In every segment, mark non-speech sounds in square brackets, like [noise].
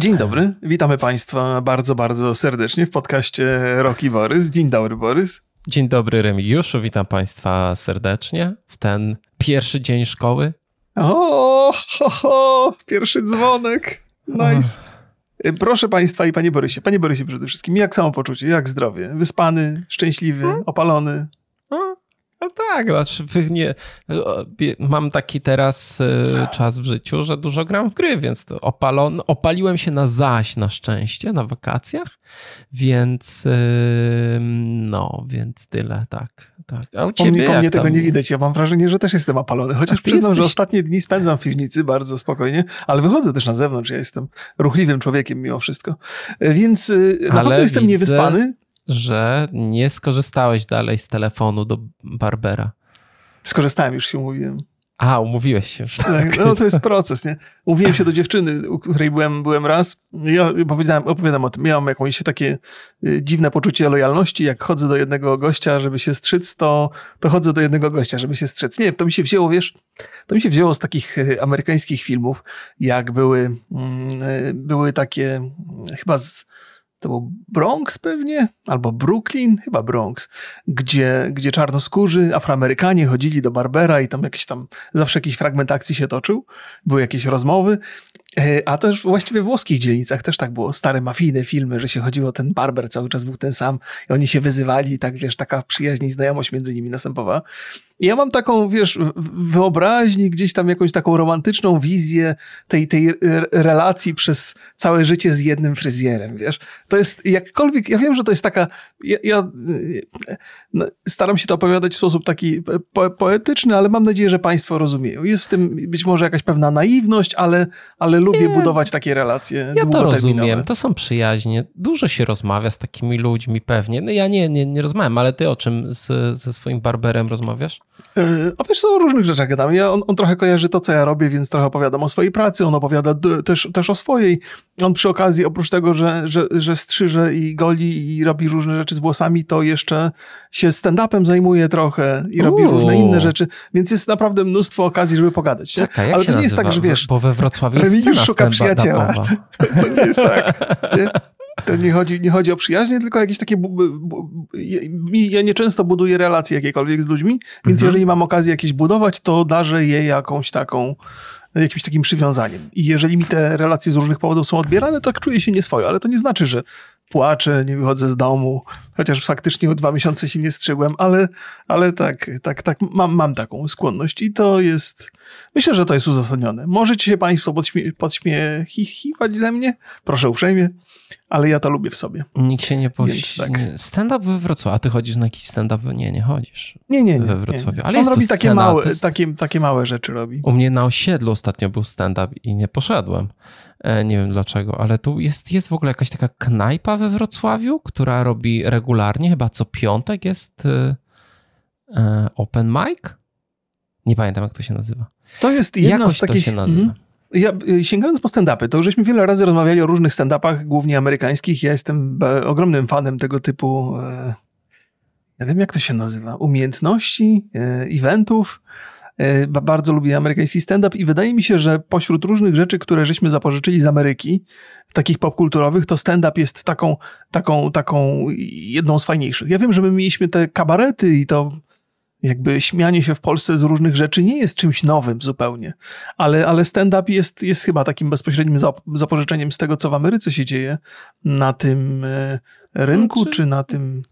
Dzień dobry, witamy Państwa bardzo, bardzo serdecznie w podcaście Roki Borys. Dzień dobry, Borys. Dzień dobry, Remigiuszu, witam Państwa serdecznie w ten pierwszy dzień szkoły. O, ho, ho, pierwszy dzwonek. Nice. Proszę Państwa i Panie Borysie, Panie Borysie przede wszystkim, jak samopoczucie, jak zdrowie? Wyspany, szczęśliwy, opalony? No tak, znaczy nie, mam taki teraz y, czas w życiu, że dużo gram w gry, więc opalon, opaliłem się na zaś na szczęście, na wakacjach, więc y, no, więc tyle, tak. tak. A u ciebie po mnie tego nie widać, ja mam wrażenie, że też jestem opalony, chociaż przyznam, jesteś... że ostatnie dni spędzam w piwnicy bardzo spokojnie, ale wychodzę też na zewnątrz, ja jestem ruchliwym człowiekiem mimo wszystko, więc y, naprawdę jestem widzę... niewyspany, że nie skorzystałeś dalej z telefonu do Barbera. Skorzystałem, już się umówiłem. A, umówiłeś się już. Tak, no to jest proces, nie? Umówiłem się do dziewczyny, u której byłem, byłem raz. Ja opowiadałem, opowiadam o tym. Miałem jakieś takie y, dziwne poczucie lojalności. Jak chodzę do jednego gościa, żeby się strzyc, to, to chodzę do jednego gościa, żeby się strzyc. Nie, to mi się wzięło, wiesz, to mi się wzięło z takich y, amerykańskich filmów, jak były, mm, y, były takie, chyba z to był Bronx pewnie, albo Brooklyn, chyba Bronx, gdzie, gdzie czarnoskórzy Afroamerykanie chodzili do Barbera i tam jakiś tam, zawsze jakiś fragment akcji się toczył, były jakieś rozmowy, e, a też właściwie w włoskich dzielnicach też tak było, stare mafijne filmy, że się chodziło, ten barber cały czas był ten sam i oni się wyzywali i tak, wiesz, taka przyjaźń i znajomość między nimi następowała. Ja mam taką, wiesz, wyobraźni, gdzieś tam jakąś taką romantyczną wizję tej, tej relacji przez całe życie z jednym fryzjerem, wiesz. To jest jakkolwiek, ja wiem, że to jest taka, ja, ja no, staram się to opowiadać w sposób taki po, poetyczny, ale mam nadzieję, że państwo rozumieją. Jest w tym być może jakaś pewna naiwność, ale, ale lubię Nie, budować takie relacje Ja to rozumiem, to są przyjaźnie. Dużo się rozmawia z takimi ludźmi pewnie. No ja nie, nie, nie rozmawiam, ale ty o czym z, ze swoim barberem rozmawiasz? E, a wiesz, o różnych rzeczach gadam. Ja, on, on, trochę kojarzy to, co ja robię, więc trochę opowiadam o swojej pracy, on opowiada też, też o swojej. On przy okazji, oprócz tego, że, że, że strzyże i goli i robi różne rzeczy z włosami, to jeszcze się stand-upem zajmuje trochę i robi Uuu. różne inne rzeczy, więc jest naprawdę mnóstwo okazji, żeby pogadać. Czekaj, Ale to nie jest tak, że wiesz... Bo we Wrocławiu jest szuka przyjaciela. To, [laughs] to, nie jest tak. Nie? To nie chodzi, nie chodzi o przyjaźnie, tylko jakieś takie. Ja nieczęsto buduję relacje jakiekolwiek z ludźmi, więc mhm. jeżeli mam okazję jakieś budować, to darzę je jakąś taką jakimś takim przywiązaniem. I jeżeli mi te relacje z różnych powodów są odbierane, to tak czuję się nieswojo, ale to nie znaczy, że płaczę, nie wychodzę z domu, chociaż faktycznie o dwa miesiące się nie strzygłem, ale, ale tak, tak, tak, mam, mam taką skłonność i to jest, myślę, że to jest uzasadnione. Możecie się Państwo podśmie, podśmiechiwać ze mnie, proszę uprzejmie, ale ja to lubię w sobie. Nikt się nie powie. Tak. Stand-up we Wrocławiu, a ty chodzisz na jakiś stand-up? Nie, nie chodzisz. Nie, nie, nie. We Wrocławiu. Nie. Ale On robi takie małe, jest... takie, takie małe rzeczy robi. U mnie na osiedlu ostatnio był stand-up i nie poszedłem. E, nie wiem dlaczego, ale tu jest, jest w ogóle jakaś taka knajpa we Wrocławiu, która robi regularnie, chyba co piątek jest e, e, open mic? Nie pamiętam, jak to się nazywa. To jest jedna Jakoś z takich... to się nazywa. Mm. Ja, sięgając po stand-upy, to żeśmy wiele razy rozmawiali o różnych stand-upach, głównie amerykańskich. Ja jestem ogromnym fanem tego typu, ja wiem jak to się nazywa, umiejętności, eventów. E, bardzo lubię amerykański stand-up i wydaje mi się, że pośród różnych rzeczy, które żeśmy zapożyczyli z Ameryki, takich popkulturowych, to stand-up jest taką, taką, taką jedną z fajniejszych. Ja wiem, że my mieliśmy te kabarety i to jakby śmianie się w Polsce z różnych rzeczy nie jest czymś nowym zupełnie, ale, ale stand-up jest, jest chyba takim bezpośrednim zapożyczeniem z tego, co w Ameryce się dzieje na tym e, rynku, czy... czy na tym...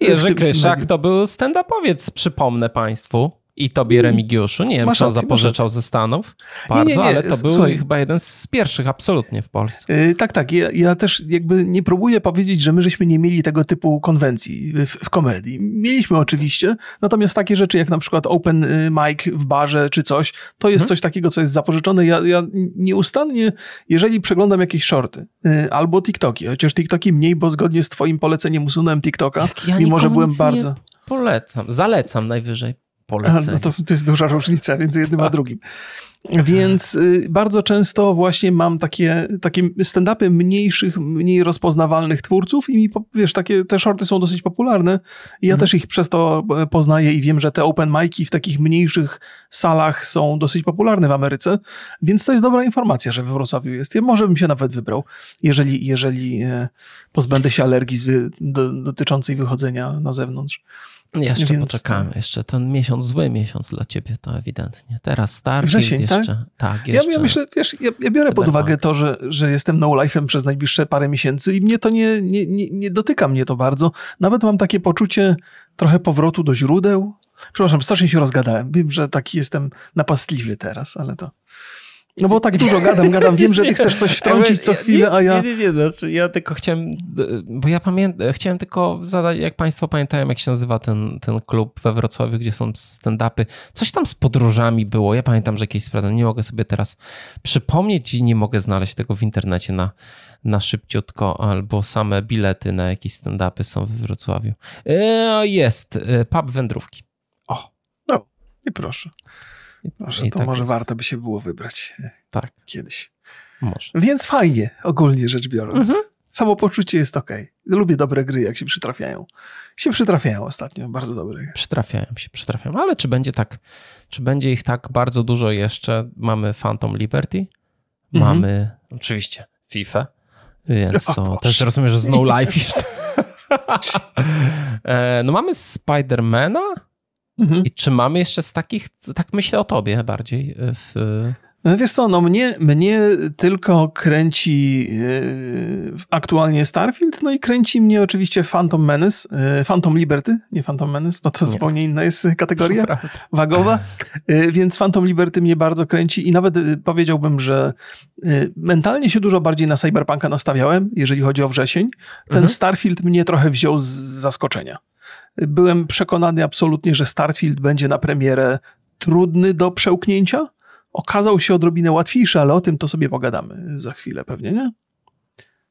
Jerzy Kryszak to był stand-upowiec, przypomnę Państwu. I tobie mm. Remigiuszu, nie wiem, czy on zapożyczał ze Stanów bardzo, nie, nie, nie. ale to był Słuchaj. chyba jeden z pierwszych absolutnie w Polsce. Yy, tak, tak. Ja, ja, też jakby nie próbuję powiedzieć, że my żeśmy nie mieli tego typu konwencji w, w, komedii. Mieliśmy oczywiście, natomiast takie rzeczy jak na przykład open y, mic w barze czy coś, to jest hmm. coś takiego, co jest zapożyczone. Ja, ja nieustannie, jeżeli przeglądam jakieś shorty yy, albo TikToki, chociaż TikToki mniej, bo zgodnie z twoim poleceniem usunąłem TikToka, ja mimo że byłem bardzo... Polecam, zalecam najwyżej polecenie. A, no to, to jest duża różnica między jednym a drugim. Więc y, bardzo często właśnie mam takie, takie stand-upy mniejszych, mniej rozpoznawalnych twórców i mi, wiesz, takie, te shorty są dosyć popularne i ja mhm. też ich przez to e, poznaję i wiem, że te open mic'i w takich mniejszych salach są dosyć popularne w Ameryce, więc to jest dobra informacja, że we Wrocławiu jest. Ja może bym się nawet wybrał, jeżeli, jeżeli e, pozbędę się alergii do, dotyczącej wychodzenia na zewnątrz. Jeszcze Więc... poczekamy, jeszcze ten miesiąc, zły miesiąc dla ciebie, to ewidentnie. Teraz Wrzesień, jeszcze. Tak, tak jeszcze. Ja, ja myślę, wiesz, ja, ja biorę pod uwagę to, że, że jestem no-life'em przez najbliższe parę miesięcy i mnie to nie, nie, nie, nie dotyka mnie to bardzo. Nawet mam takie poczucie trochę powrotu do źródeł. Przepraszam, strasznie się rozgadałem. Wiem, że taki jestem napastliwy teraz, ale to... No bo tak dużo gadam, gadam. Wiem, że ty chcesz coś [laughs] wtrącić co chwilę, a ja... Nie, nie, nie. Znaczy ja tylko chciałem, bo ja pamiętam, chciałem tylko zadać, jak państwo pamiętają, jak się nazywa ten, ten klub we Wrocławiu, gdzie są stand-upy. Coś tam z podróżami było. Ja pamiętam, że jakieś sprawdzam. Nie mogę sobie teraz przypomnieć i nie mogę znaleźć tego w internecie na, na szybciutko, albo same bilety na jakieś stand-upy są we Wrocławiu. E, jest. E, pub Wędrówki. O. No, i proszę. Może, I to tak może jest. warto by się było wybrać e, tak. kiedyś. Może. Więc fajnie, ogólnie rzecz biorąc. Mhm. Samopoczucie jest ok. Lubię dobre gry, jak się przytrafiają. Się przytrafiają ostatnio, bardzo dobre. Przytrafiają się, przytrafiają. Ale czy będzie tak, czy będzie ich tak bardzo dużo jeszcze? Mamy Phantom Liberty, mhm. mamy oczywiście FIFA, więc [laughs] to o, też rozumiem, że Snow Life. [laughs] E, no mamy Spidermana, Mhm. I czy mamy jeszcze z takich, tak myślę o tobie bardziej w... No wiesz co, no mnie, mnie tylko kręci yy, aktualnie Starfield, no i kręci mnie oczywiście Phantom Menace, yy, Phantom Liberty, nie Phantom Menace, bo to nie. zupełnie inna jest kategoria [laughs] wagowa, yy, więc Phantom Liberty mnie bardzo kręci i nawet powiedziałbym, że mentalnie się dużo bardziej na Cyberpunka nastawiałem, jeżeli chodzi o wrzesień. Ten mhm. Starfield mnie trochę wziął z zaskoczenia. Byłem przekonany absolutnie, że Starfield będzie na premierę trudny do przełknięcia. Okazał się odrobinę łatwiejszy, ale o tym to sobie pogadamy za chwilę pewnie, nie?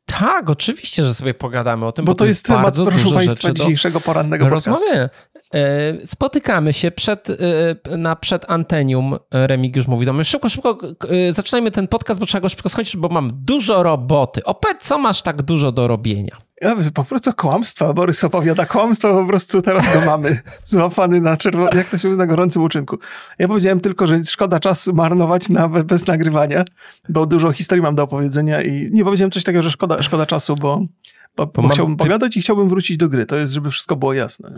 Tak, oczywiście, że sobie pogadamy o tym, bo, bo to, jest, temat, proszę Państwa, dzisiejszego porannego rozmawiamy. E, spotykamy się przed, e, na przed Antenium. Remigiusz mówi do mnie, szybko, szybko e, zaczynajmy ten podcast, bo trzeba go szybko skończyć, bo mam dużo roboty. Opet, co masz tak dużo do robienia? Ja, po prostu kłamstwa. Borys opowiada kłamstwa, po prostu teraz go mamy [laughs] złapany na czerwono, jak to się mówi, na gorącym uczynku. Ja powiedziałem tylko, że szkoda czasu marnować na, bez nagrywania, bo dużo historii mam do opowiedzenia i nie powiedziałem coś takiego, że szkoda, szkoda czasu, bo bo, bo chciałbym pogadać i chciałbym wrócić do gry. To jest, żeby wszystko było jasne.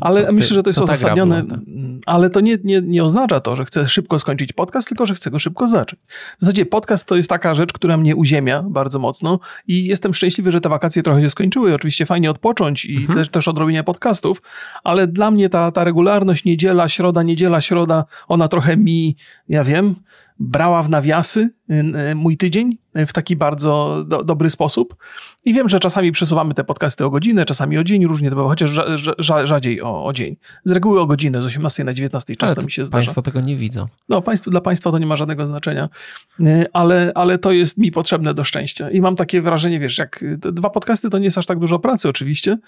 A, ale ty, myślę, że to jest to uzasadnione. Tak. Ale to nie, nie, nie oznacza to, że chcę szybko skończyć podcast, tylko że chcę go szybko zacząć. W zasadzie podcast to jest taka rzecz, która mnie uziemia bardzo mocno i jestem szczęśliwy, że te wakacje trochę się skończyły. Oczywiście fajnie odpocząć i mhm. też, też odrobienie podcastów, ale dla mnie ta, ta regularność niedziela, środa, niedziela, środa, ona trochę mi, ja wiem, brała w nawiasy y, y, mój tydzień w taki bardzo do, dobry sposób. I wiem, że czasami przesuwamy te podcasty o godzinę, czasami o dzień, różnie to bywa, chociaż rza, rza, rzadziej o, o, dzień. Z reguły o godzinę, z 18 na 19 często mi się zdarza. Państwo tego nie widzą. No, państw, dla Państwa to nie ma żadnego znaczenia, y, ale, ale to jest mi potrzebne do szczęścia. I mam takie wrażenie, wiesz, jak dwa podcasty to nie jest aż tak dużo pracy oczywiście,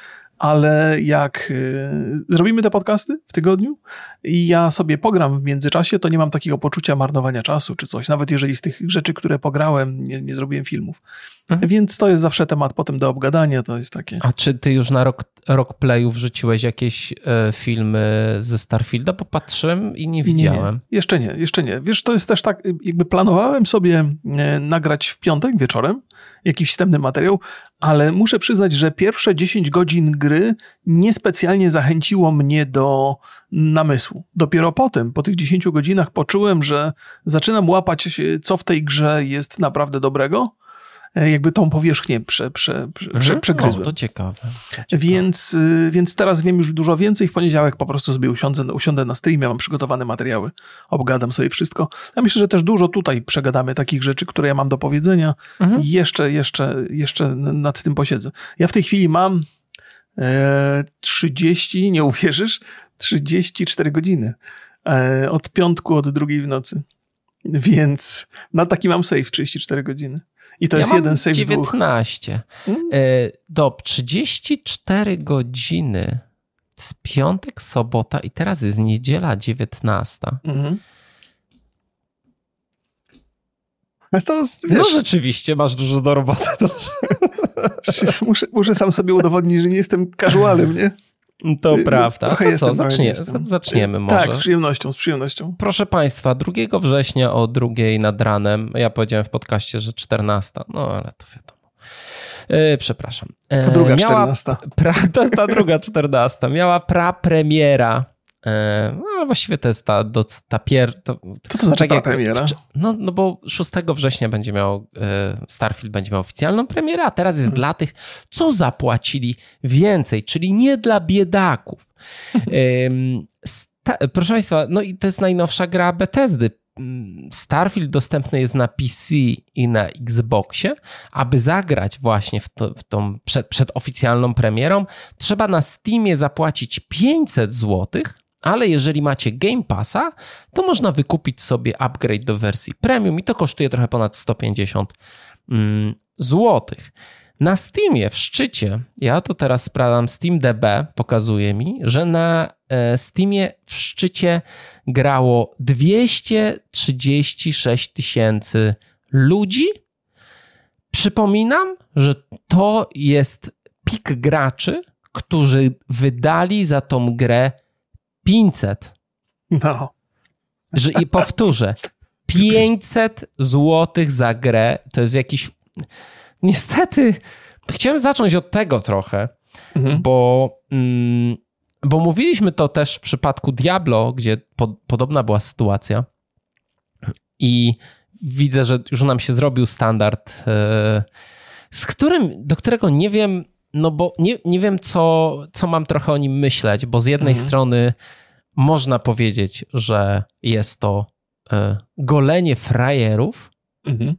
ale jak y, zrobimy te podcasty w tygodniu i ja sobie pogram w międzyczasie, to nie mam takiego poczucia marnowania czasu czy coś, nawet jeżeli z tych rzeczy, które pograłem, nie, nie zrobiłem filmów. Mhm. Więc to jest zawsze temat potem do obgadania, to jest takie. A czy ty już na rok, rok playu wrzuciłeś jakieś e, filmy ze Starfielda? Bo patrzyłem i nie widziałem. Nie, jeszcze nie, jeszcze nie. Wiesz, to jest też tak, jakby planowałem sobie e, nagrać w piątek wieczorem jakiś wstępny materiał, ale muszę przyznać, że pierwsze 10 godzin gry niespecjalnie zachęciło mnie do namysłu. Dopiero potem, po tych 10 godzinach, poczułem, że zaczynam łapać, co w tej grze jest naprawdę dobrego E, jakby tą powierzchnię prze, prze, prze, mhm. przegryzłem. O, to ciekawe. Ciekawe. Więc, y, więc teraz wiem już dużo więcej. W poniedziałek po prostu sobie usiądę, usiądę na streamie, mam przygotowane materiały, obgadam sobie wszystko. Ja myślę, że też dużo tutaj przegadamy takich rzeczy, które ja mam do powiedzenia. Mhm. Jeszcze, jeszcze, jeszcze nad tym posiedzę. Ja w tej chwili mam e, 30, nie uwierzysz, 34 godziny. E, od piątku, od drugiej w nocy. Więc na taki mam save 34 godziny. I to ja jest jeden save 19. Hmm? Do 34 godziny. Jest piątek, sobota i teraz jest niedziela 19. Mhm. Ale To, No wiesz, rzeczywiście, masz dużo do roboty. [laughs] Muszę, muszę sam sobie udowodnić, że nie jestem casualem, nie? To prawda. Trochę to co, zacznie, zaczniemy może. Tak, z przyjemnością, z przyjemnością. Proszę Państwa, 2 września o drugiej nad ranem, ja powiedziałem w podcaście, że 14, no ale to wiadomo. E, przepraszam. E, Ta druga miała, czternasta. Pra, [laughs] ta, ta druga 14 miała prapremiera. E, no właściwie to jest ta, do, ta pier... To, Co to znaczy tak jak prapremiera? wcze- No, no bo 6 września będzie miał, e, Starfield będzie miał oficjalną premierę, a teraz jest dla tych, co zapłacili więcej, czyli nie dla biedaków. [laughs] Sta, proszę Państwa, no i to jest najnowsza gra Bethesdy. Starfield dostępny jest na PC i na Xboxie. Aby zagrać właśnie w, to, w tą przed, przed oficjalną premierą, trzeba na Steamie zapłacić 500 zł, ale jeżeli macie Game Passa, to można wykupić sobie upgrade do wersji premium i to kosztuje trochę ponad 150 mm, złotych. Na Steamie w szczycie, ja to teraz sprawdzam, SteamDB pokazuje mi, że na e, Steamie w szczycie grało 236 tysięcy ludzi. Przypominam, że to jest pik graczy, którzy wydali za tą grę 500. No. Że, I powtórzę, 500 złotych za grę to jest jakiś. Niestety, chciałem zacząć od tego trochę, Mhm. bo, mm, bo mówiliśmy to też w przypadku Diablo, gdzie po, podobna była sytuacja. I widzę, że już nam się zrobił standard, e, z którym, do którego nie wiem, no bo nie, nie wiem, co, co mam trochę o nim myśleć, bo z jednej Mhm. strony można powiedzieć, że jest to e, golenie frajerów, Mhm.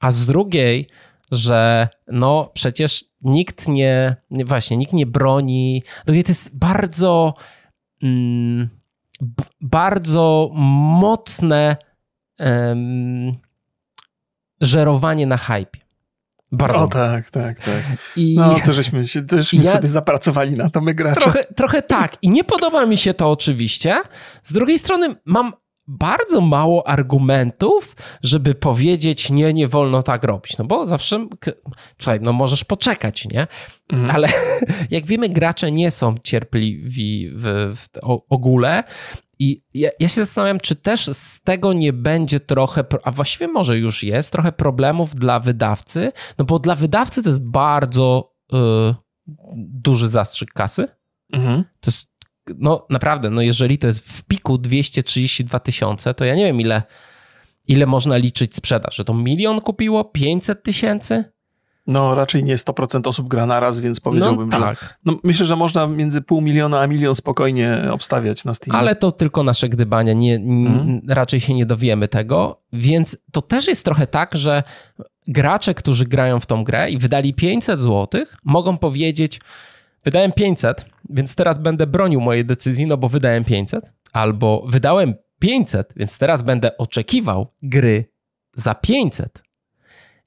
a z drugiej, że no przecież nikt nie, nie- właśnie, nikt nie broni. Drugie to jest bardzo, mm, bardzo mocne żerowanie na hypie. Bardzo O tak, tak, tak. I No, to żeśmy, się, to żeśmy Ja- sobie zapracowali na to, my gracze. trochę, trochę tak. I nie podoba mi się to oczywiście. Z drugiej strony mam bardzo mało argumentów, żeby powiedzieć, nie, nie wolno tak robić. No bo zawsze, słuchaj, no możesz poczekać, nie? Mhm. Ale [laughs] jak wiemy, gracze nie są cierpliwi w, w ogóle. I ja, ja się zastanawiam, czy też z tego nie będzie trochę, a właściwie może już jest, trochę problemów dla wydawcy, no bo dla wydawcy to jest bardzo y, duży zastrzyk kasy. Mhm. To jest, no naprawdę, no jeżeli to jest w piku 232 tysiące, to ja nie wiem ile, ile można liczyć sprzedaż, że to milion kupiło, 500 tysięcy? No, raczej nie 100% osób gra naraz, więc powiedziałbym, no że... tak, No, myślę, że można między pół miliona a milion spokojnie obstawiać na Steam. ale to tylko nasze gdybania, nie, Mhm. raczej się nie dowiemy tego, więc to też jest trochę tak, że gracze, którzy grają w tą grę i wydali 500 zł, mogą powiedzieć, wydałem 500, więc teraz będę bronił mojej decyzji, no bo wydałem 500, albo wydałem 500, więc teraz będę oczekiwał gry za 500.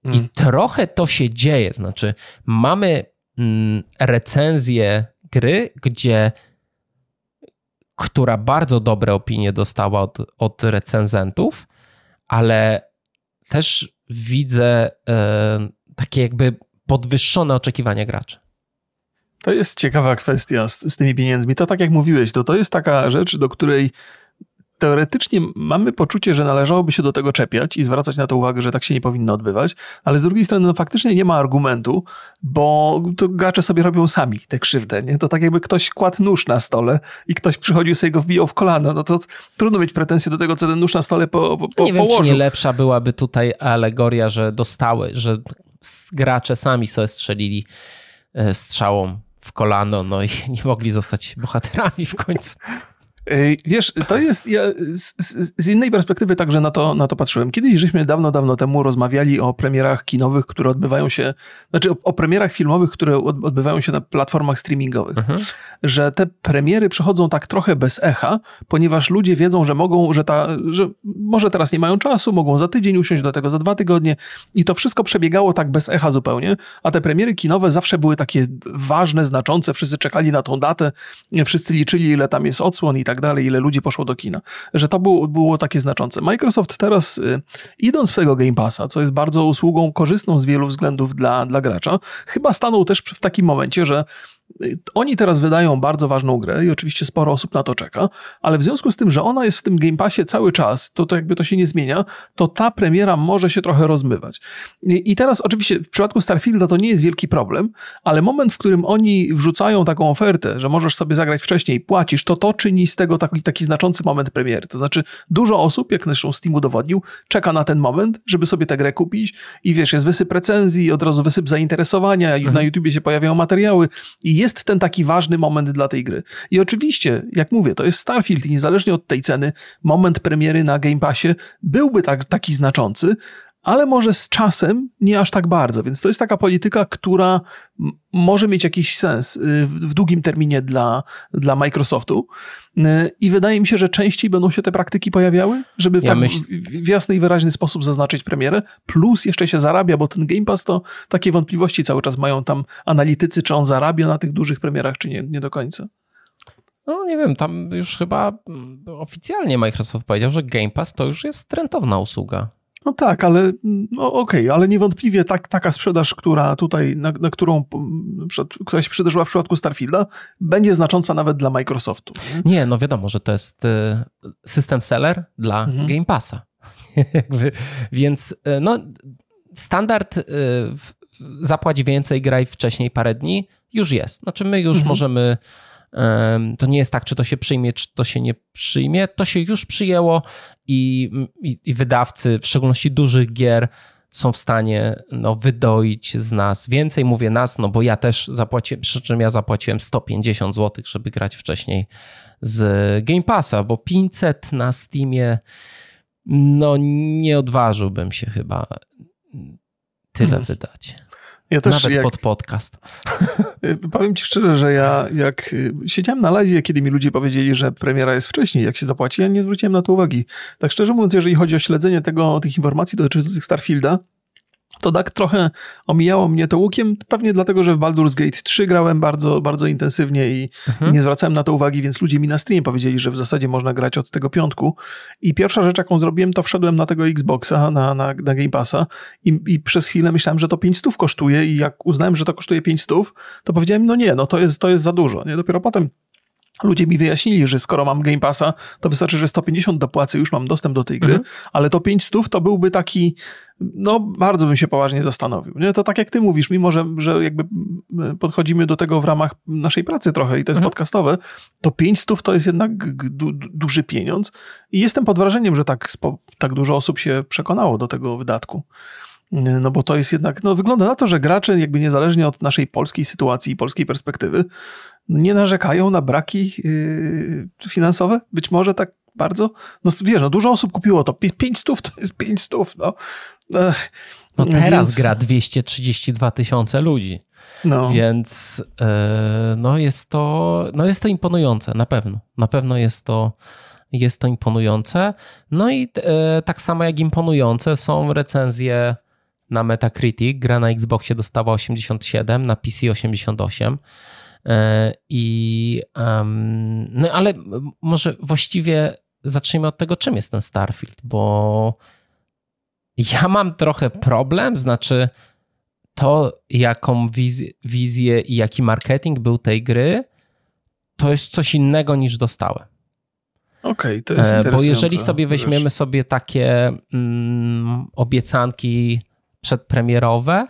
I Mm. trochę to się dzieje. Znaczy, mamy mm, recenzję gry, gdzie która bardzo dobre opinie dostała od, od recenzentów, ale też widzę e, takie jakby podwyższone oczekiwania graczy. To jest ciekawa kwestia z, z tymi pieniędzmi. To tak jak mówiłeś, to, to jest taka rzecz, do której teoretycznie mamy poczucie, że należałoby się do tego czepiać i zwracać na to uwagę, że tak się nie powinno odbywać, ale z drugiej strony no, faktycznie nie ma argumentu, bo to gracze sobie robią sami tę krzywdę. Nie? To tak jakby ktoś kładł nóż na stole i ktoś przychodził sobie go wbijał w kolano. No to trudno mieć pretensje do tego, co ten nóż na stole po, po, po, nie wiem, czy położył. nie lepsza byłaby tutaj alegoria, że dostały, że gracze sami sobie strzelili e, strzałą w kolano, no i [laughs] nie mogli zostać bohaterami w końcu. Wiesz, to jest, ja z, z, innej perspektywy także na to, na to patrzyłem. Kiedyś żeśmy dawno, dawno temu rozmawiali o premierach kinowych, które odbywają się, znaczy o, o premierach filmowych, które odbywają się na platformach streamingowych. Mhm. Że te premiery przychodzą tak trochę bez echa, ponieważ ludzie wiedzą, że mogą, że, ta, że może teraz nie mają czasu, mogą za tydzień usiąść do tego, za dwa tygodnie i to wszystko przebiegało tak bez echa zupełnie, a te premiery kinowe zawsze były takie ważne, znaczące, wszyscy czekali na tą datę, wszyscy liczyli, ile tam jest odsłon i tak dalej, ile ludzi poszło do kina. Że to było, było takie znaczące. Microsoft teraz, y, idąc w tego Game Passa, co jest bardzo usługą korzystną z wielu względów dla, dla gracza, chyba stanął też w takim momencie, że oni teraz wydają bardzo ważną grę i oczywiście sporo osób na to czeka, ale w związku z tym, że ona jest w tym Game Passie cały czas, to, to jakby to się nie zmienia, to ta premiera może się trochę rozmywać. I, I, teraz oczywiście w przypadku Starfielda to nie jest wielki problem, ale moment, w którym oni wrzucają taką ofertę, że możesz sobie zagrać wcześniej, płacisz, to to czyni z tego taki, taki znaczący moment premiery. To znaczy dużo osób, jak zresztą Steam udowodnił, czeka na ten moment, żeby sobie tę grę kupić i wiesz, jest wysyp recenzji, od razu wysyp zainteresowania, mhm. na YouTubie się pojawiają materiały i jest ten taki ważny moment dla tej gry. I oczywiście, jak mówię, to jest Starfield i niezależnie od tej ceny, moment premiery na Game Passie byłby tak, taki znaczący, ale może z czasem nie aż tak bardzo. Więc to jest taka polityka, która może mieć jakiś sens y, w długim terminie dla, dla Microsoftu. Y, I wydaje mi się, że częściej będą się te praktyki pojawiały, żeby ja tak myśl... w jasny i wyraźny sposób zaznaczyć premierę. Plus jeszcze się zarabia, bo ten Game Pass to takie wątpliwości cały czas mają tam analitycy, czy on zarabia na tych dużych premierach, czy nie, nie do końca. No nie wiem, tam już chyba oficjalnie Microsoft powiedział, że Game Pass to już jest rentowna usługa. No tak, ale no okej, okay, ale niewątpliwie tak, taka sprzedaż, która tutaj, na, na którą, która się przydarzyła w przypadku Starfielda, będzie znacząca nawet dla Microsoftu. Nie, nie no wiadomo, że to jest y, system seller dla mhm. Game Passa. [laughs] Więc y, no, standard y, zapłać więcej, graj wcześniej parę dni, już jest. Znaczy my już mhm. możemy to nie jest tak, czy to się przyjmie, czy to się nie przyjmie. To się już przyjęło i, i, i wydawcy, w szczególności dużych gier, są w stanie no, wydoić z nas więcej. Mówię nas, no bo ja też zapłaciłem, przy czym ja zapłaciłem 150 zł, żeby grać wcześniej z Game Passa, bo 500 na Steamie, no nie odważyłbym się chyba tyle hmm. wydać. Ja też Nawet jak, pod podcast. [laughs] Powiem ci szczerze, że ja jak y, siedziałem na live, kiedy mi ludzie powiedzieli, że premiera jest wcześniej, jak się zapłaci, ja nie zwróciłem na to uwagi. Tak szczerze mówiąc, jeżeli chodzi o śledzenie tego, tych informacji dotyczących Starfielda, to tak trochę omijało mnie to łukiem, pewnie dlatego, że w Baldur's Gate 3 grałem bardzo, bardzo intensywnie i, mhm. nie zwracałem na to uwagi, więc ludzie mi na streamie powiedzieli, że w zasadzie można grać od tego piątku. I pierwsza rzecz, jaką zrobiłem, to wszedłem na tego Xboxa, na, na, na Game Passa i, i przez chwilę myślałem, że to 5 stów kosztuje i jak uznałem, że to kosztuje 5 stów, to powiedziałem, no nie, no to jest, to jest za dużo. Nie? Dopiero potem Ludzie mi wyjaśnili, że skoro mam Game Passa, to wystarczy, że 150 dopłacę, już mam dostęp do tej gry, mhm. ale to 500 to byłby taki, no bardzo bym się poważnie zastanowił. Nie? To tak jak ty mówisz, mimo że, że jakby podchodzimy do tego w ramach naszej pracy trochę i to jest mhm. podcastowe, to 500 to jest jednak du duży pieniądz i jestem pod wrażeniem, że tak, tak dużo osób się przekonało do tego wydatku. No bo to jest jednak, no wygląda na to, że gracze jakby niezależnie od naszej polskiej sytuacji i polskiej perspektywy, nie narzekają na braki yy, finansowe? Być może tak bardzo? No wiesz, no dużo osób kupiło to. 5 stów to jest 5 stów, no. Ech, no teraz więc... gra 232 tysiące ludzi. No. Więc yy, no jest to, no jest to imponujące, na pewno. Na pewno jest to, jest to imponujące. No i yy, tak samo jak imponujące są recenzje na Metacritic. Gra na Xboxie dostała 87, na PC 88. E, I, um, no ale może właściwie zacznijmy od tego, czym jest ten Starfield, bo ja mam trochę problem, znaczy to, jaką wizję, wizję i jaki marketing był tej gry, to jest coś innego niż dostałem. Okej, okay, to jest interesujące. Bo jeżeli sobie weźmiemy sobie takie mm, obiecanki przedpremierowe,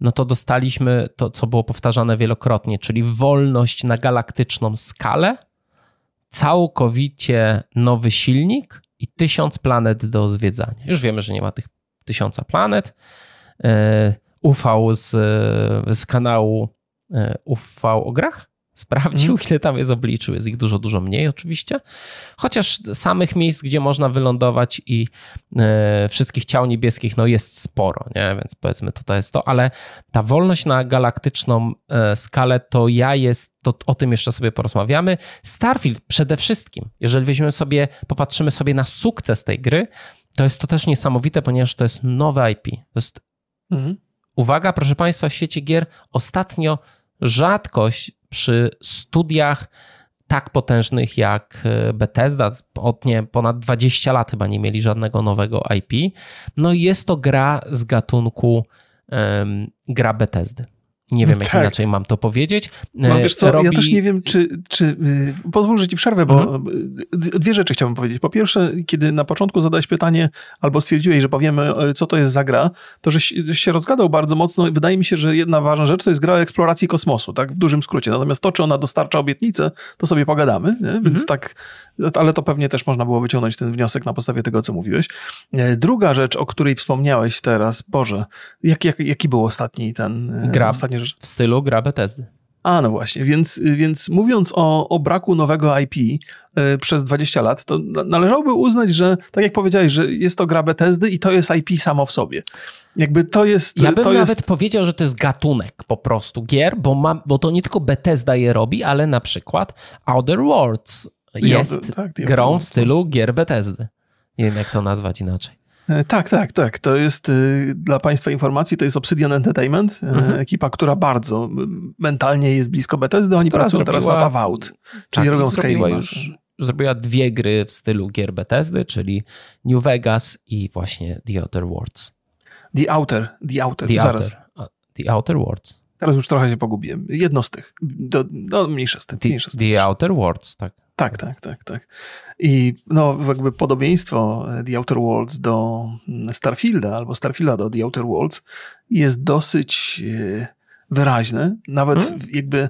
no to dostaliśmy to, co było powtarzane wielokrotnie, czyli wolność na galaktyczną skalę, całkowicie nowy silnik i tysiąc planet do zwiedzania. Już wiemy, że nie ma tych tysiąca planet. E, UV z, z kanału e, UV o grach sprawdził, mm. ile tam jest, obliczył. Jest ich dużo, dużo mniej oczywiście. Chociaż samych miejsc, gdzie można wylądować i e, wszystkich ciał niebieskich, no jest sporo, nie? Więc powiedzmy to, to jest to, ale ta wolność na galaktyczną e, skalę to ja jest, to o tym jeszcze sobie porozmawiamy. Starfield przede wszystkim, jeżeli weźmiemy sobie, popatrzymy sobie na sukces tej gry, to jest to też niesamowite, ponieważ to jest nowe IP. To jest, mm. uwaga, proszę Państwa, w świecie gier ostatnio rzadkość przy studiach tak potężnych jak e, Bethesda, od nie, ponad 20 lat chyba nie mieli żadnego nowego IP. No i jest to gra z gatunku um, gra Bethesdy. Nie wiem, jak tak. inaczej mam to powiedzieć. Mam, wiesz co, Robi... ja też nie wiem, czy, czy yy, pozwól, że ci przerwę, bo mhm. dwie rzeczy chciałbym powiedzieć. Po pierwsze, kiedy na początku zadałeś pytanie, albo stwierdziłeś, że powiemy, e, co to jest za gra, to że się rozgadał bardzo mocno. Wydaje mi się, że jedna ważna rzecz to jest gra o eksploracji kosmosu, tak, w dużym skrócie. Natomiast to, czy ona dostarcza obietnicę, to sobie pogadamy, więc mhm. tak, ale to pewnie też można było wyciągnąć ten wniosek na podstawie tego, co mówiłeś. E, druga rzecz, o której wspomniałeś teraz, Boże, jak, jak, jaki był ostatni ten... Gra. Ostatni W stylu gra Bethesdy. A, no właśnie, więc, więc mówiąc o, o braku nowego IP y, przez 20 lat, to należałoby uznać, że tak jak powiedziałeś, że jest to gra Bethesdy i to jest IP samo w sobie. Jakby to jest... Ja bym to nawet jest... powiedział, że to jest gatunek po prostu gier, bo, ma, bo to nie tylko Bethesda je robi, ale na przykład Outer Worlds jest tak, grą w stylu gier Bethesdy. Nie wiem, jak to nazwać inaczej. E, tak, tak, tak. To jest y, dla Państwa informacji, to jest Obsidian Entertainment, e, mhm. ekipa, która bardzo mentalnie jest blisko Bethesdy. Oni pracują zrobiła, teraz na Avowed, czyli tak, robią Skyrim. już zrobiła dwie gry w stylu gier Bethesdy, czyli New Vegas i właśnie The Outer Worlds. The Outer, The Outer, The zaraz. Outer, the Outer Worlds. Teraz już trochę się pogubiłem. Jedno z tych. Do, do mniejsze z tym. The, mniejsze z the Outer Worlds, tak. Tak, tak, tak, tak. I no, jakby podobieństwo The Outer Worlds do Starfielda albo Starfielda do The Outer Worlds jest dosyć e, wyraźne. Nawet hmm? jakby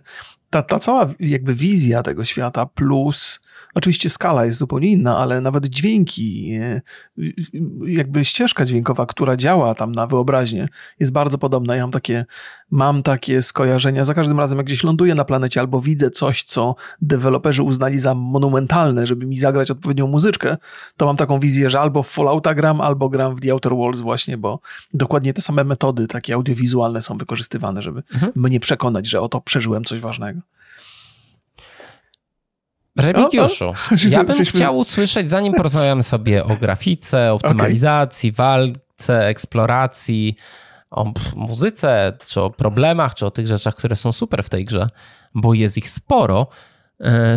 ta, ta cała jakby wizja tego świata plus Oczywiście skala jest zupełnie inna, ale nawet dźwięki, e, jakby ścieżka dźwiękowa, która działa tam na wyobraźnię, jest bardzo podobna. Ja mam takie, mam takie skojarzenia. Za każdym razem, jak gdzieś ląduję na planecie albo widzę coś, co deweloperzy uznali za monumentalne, żeby mi zagrać odpowiednią muzyczkę, to mam taką wizję, że albo w Fallouta gram, albo gram w The Outer Worlds właśnie, bo dokładnie te same metody takie audiowizualne są wykorzystywane, żeby mhm. mnie przekonać, że oto przeżyłem coś ważnego. Remigiuszu, ja [laughs] bym chciał usłyszeć, zanim porozmawiamy sobie o grafice, optymalizacji, okay. walce, eksploracji, o muzyce, czy o problemach, czy o tych rzeczach, które są super w tej grze, bo jest ich sporo,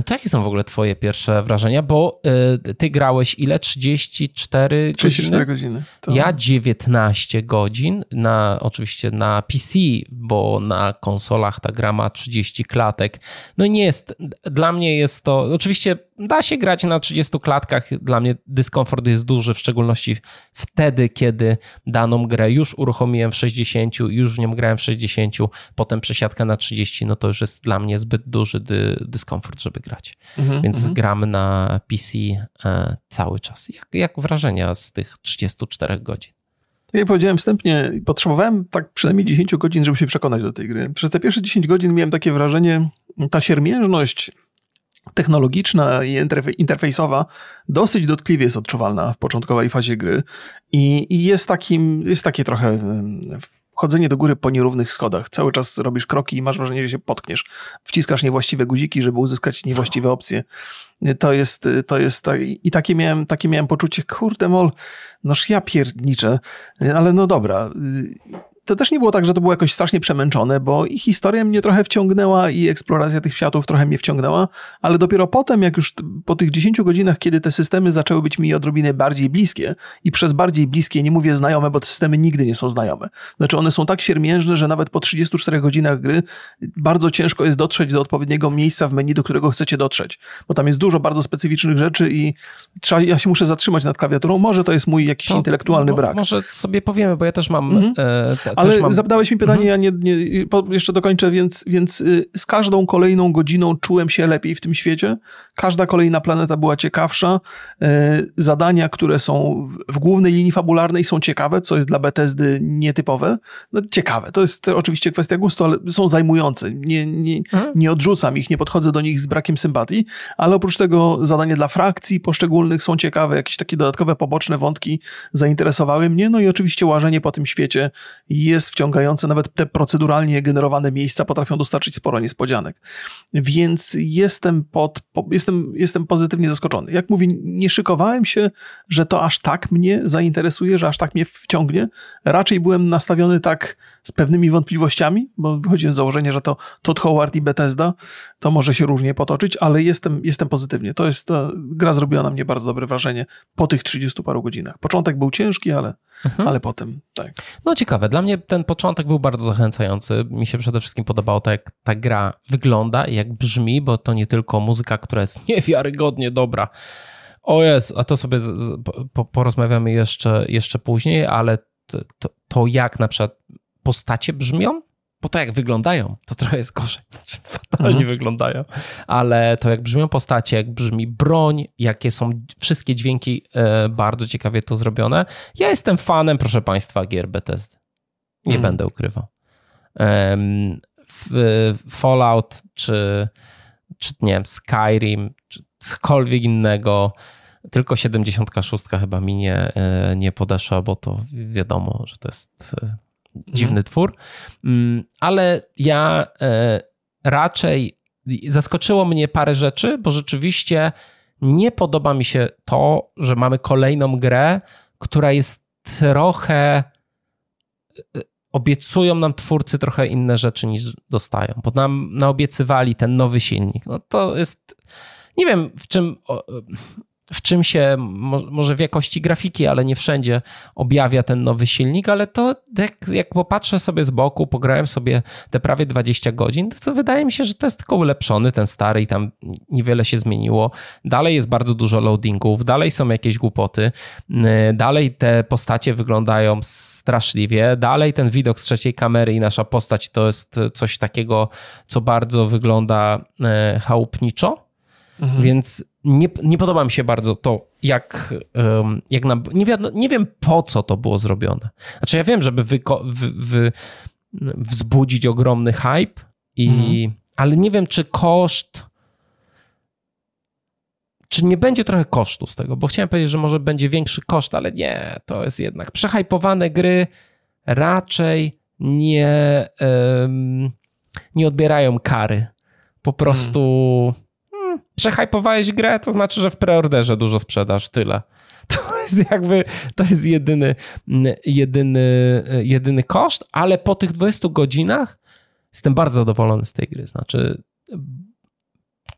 to jakie są w ogóle twoje pierwsze wrażenia? Bo e, ty grałeś ile? 34 34 godziny. godziny to... Ja 19 godzin, na, oczywiście na PC, bo na konsolach ta gra ma 30 klatek. No nie jest, dla mnie jest to, oczywiście da się grać na 30 klatkach. Dla mnie dyskomfort jest duży, w szczególności wtedy, kiedy daną grę już uruchomiłem w 60, już w nią grałem w 60, potem przesiadka na 30, no to już jest dla mnie zbyt duży dy, dyskomfort, żeby grać. Mm-hmm, Więc mm-hmm. gram na PC e, cały czas. Jak, jak wrażenia z tych 34 godzin? Tak jak powiedziałem wstępnie, potrzebowałem tak przynajmniej 10 godzin, żeby się przekonać do tej gry. Przez te pierwsze 10 godzin miałem takie wrażenie, ta siermiężność technologiczna i interfejsowa dosyć dotkliwie jest odczuwalna w początkowej fazie gry i, i jest, takim, jest takie trochę chodzenie do góry po nierównych schodach. Cały czas robisz kroki i masz wrażenie, że się potkniesz. Wciskasz niewłaściwe guziki, żeby uzyskać niewłaściwe opcje. To jest, to jest, i takie miałem, takie miałem poczucie, kurde mol, noż ja pierniczę, ale no dobra to też nie było tak, że to było jakoś strasznie przemęczone, bo i historia mnie trochę wciągnęła i eksploracja tych światów trochę mnie wciągnęła, ale dopiero potem, jak już po tych 10 godzinach, kiedy te systemy zaczęły być mi odrobinę bardziej bliskie i przez bardziej bliskie nie mówię znajome, bo te systemy nigdy nie są znajome. Znaczy one są tak siermiężne, że nawet po 34 godzinach gry bardzo ciężko jest dotrzeć do odpowiedniego miejsca w menu, do którego chcecie dotrzeć, bo tam jest dużo bardzo specyficznych rzeczy i trzeba, ja się muszę zatrzymać nad klawiaturą. Może to jest mój jakiś to, intelektualny brak. Może sobie powiemy, bo ja też mam mhm. e, Ale mam... zadałeś mi pytanie, mhm. ja nie, nie, jeszcze dokończę, więc, więc y, z każdą kolejną godziną czułem się lepiej w tym świecie. Każda kolejna planeta była ciekawsza. Y, zadania, które są w głównej linii fabularnej są ciekawe, co jest dla Bethesdy nietypowe. No, ciekawe, to jest oczywiście kwestia gustu, ale są zajmujące. Nie, nie, mhm. nie odrzucam ich, nie podchodzę do nich z brakiem sympatii, ale oprócz tego zadanie dla frakcji poszczególnych są ciekawe, jakieś takie dodatkowe poboczne wątki zainteresowały mnie, no i oczywiście łażenie po tym świecie jest wciągające, nawet te proceduralnie generowane miejsca potrafią dostarczyć sporo niespodzianek. Więc jestem, pod, po, jestem, jestem pozytywnie zaskoczony. Jak mówię, nie szykowałem się, że to aż tak mnie zainteresuje, że aż tak mnie wciągnie. Raczej byłem nastawiony tak z pewnymi wątpliwościami, bo wychodziłem z założenia, że to Todd Howard i Bethesda, to może się różnie potoczyć, ale jestem, jestem pozytywnie. To jest, to, gra zrobiła na mnie bardzo dobre wrażenie po tych 30 paru godzinach. Początek był ciężki, ale, mhm. ale potem tak. No ciekawe, dla mnie ten początek był bardzo zachęcający. Mi się przede wszystkim podobało to, jak ta gra wygląda i jak brzmi, bo to nie tylko muzyka, która jest [laughs] niewiarygodnie dobra. O jest, a to sobie z, z, po, porozmawiamy jeszcze, jeszcze później, ale to, to, to jak na przykład postacie brzmią, bo to jak wyglądają, to trochę jest gorzej. [laughs] Znaczy, fatalnie mhm. wyglądają, ale to jak brzmią postacie, jak brzmi broń, jakie są wszystkie dźwięki, e, bardzo ciekawie to zrobione. Ja jestem fanem, proszę Państwa, gier Bethesdy. Nie mhm. będę ukrywał. Fallout, czy, czy nie wiem, Skyrim, czy cokolwiek innego, tylko 76 chyba mi nie, e, nie podeszła, bo to wiadomo, że to jest e, dziwny mhm. twór, mm, ale ja e, raczej zaskoczyło mnie parę rzeczy, bo rzeczywiście nie podoba mi się to, że mamy kolejną grę, która jest trochę. Obiecują nam twórcy trochę inne rzeczy niż dostają, bo nam naobiecywali ten nowy silnik. No to jest. Nie wiem, w czym w czym się, może w jakości grafiki, ale nie wszędzie objawia ten nowy silnik, ale to jak, jak popatrzę sobie z boku, pograłem sobie te prawie 20 godzin, to wydaje mi się, że to jest tylko ulepszony, ten stary i tam niewiele się zmieniło. Dalej jest bardzo dużo loadingów, dalej są jakieś głupoty, dalej te postacie wyglądają straszliwie, dalej ten widok z trzeciej kamery i nasza postać to jest coś takiego, co bardzo wygląda e, chałupniczo, Mhm. Więc nie, nie podoba mi się bardzo to, jak, jak na, nie, wiem, nie wiem po co to było zrobione. Znaczy ja wiem, żeby wy, wy, wy wzbudzić ogromny hype, i, mhm. ale nie wiem, czy koszt czy nie będzie trochę kosztu z tego? Bo chciałem powiedzieć, że może będzie większy koszt, ale nie, to jest jednak przehypowane gry raczej nie, um, nie odbierają kary. Po prostu hmm przehypowałeś grę, to znaczy, że w preorderze dużo sprzedasz, tyle. [laughs] To jest jakby, to jest jedyny, jedyny, jedyny koszt, ale po tych 20 godzinach jestem bardzo zadowolony z tej gry. Znaczy,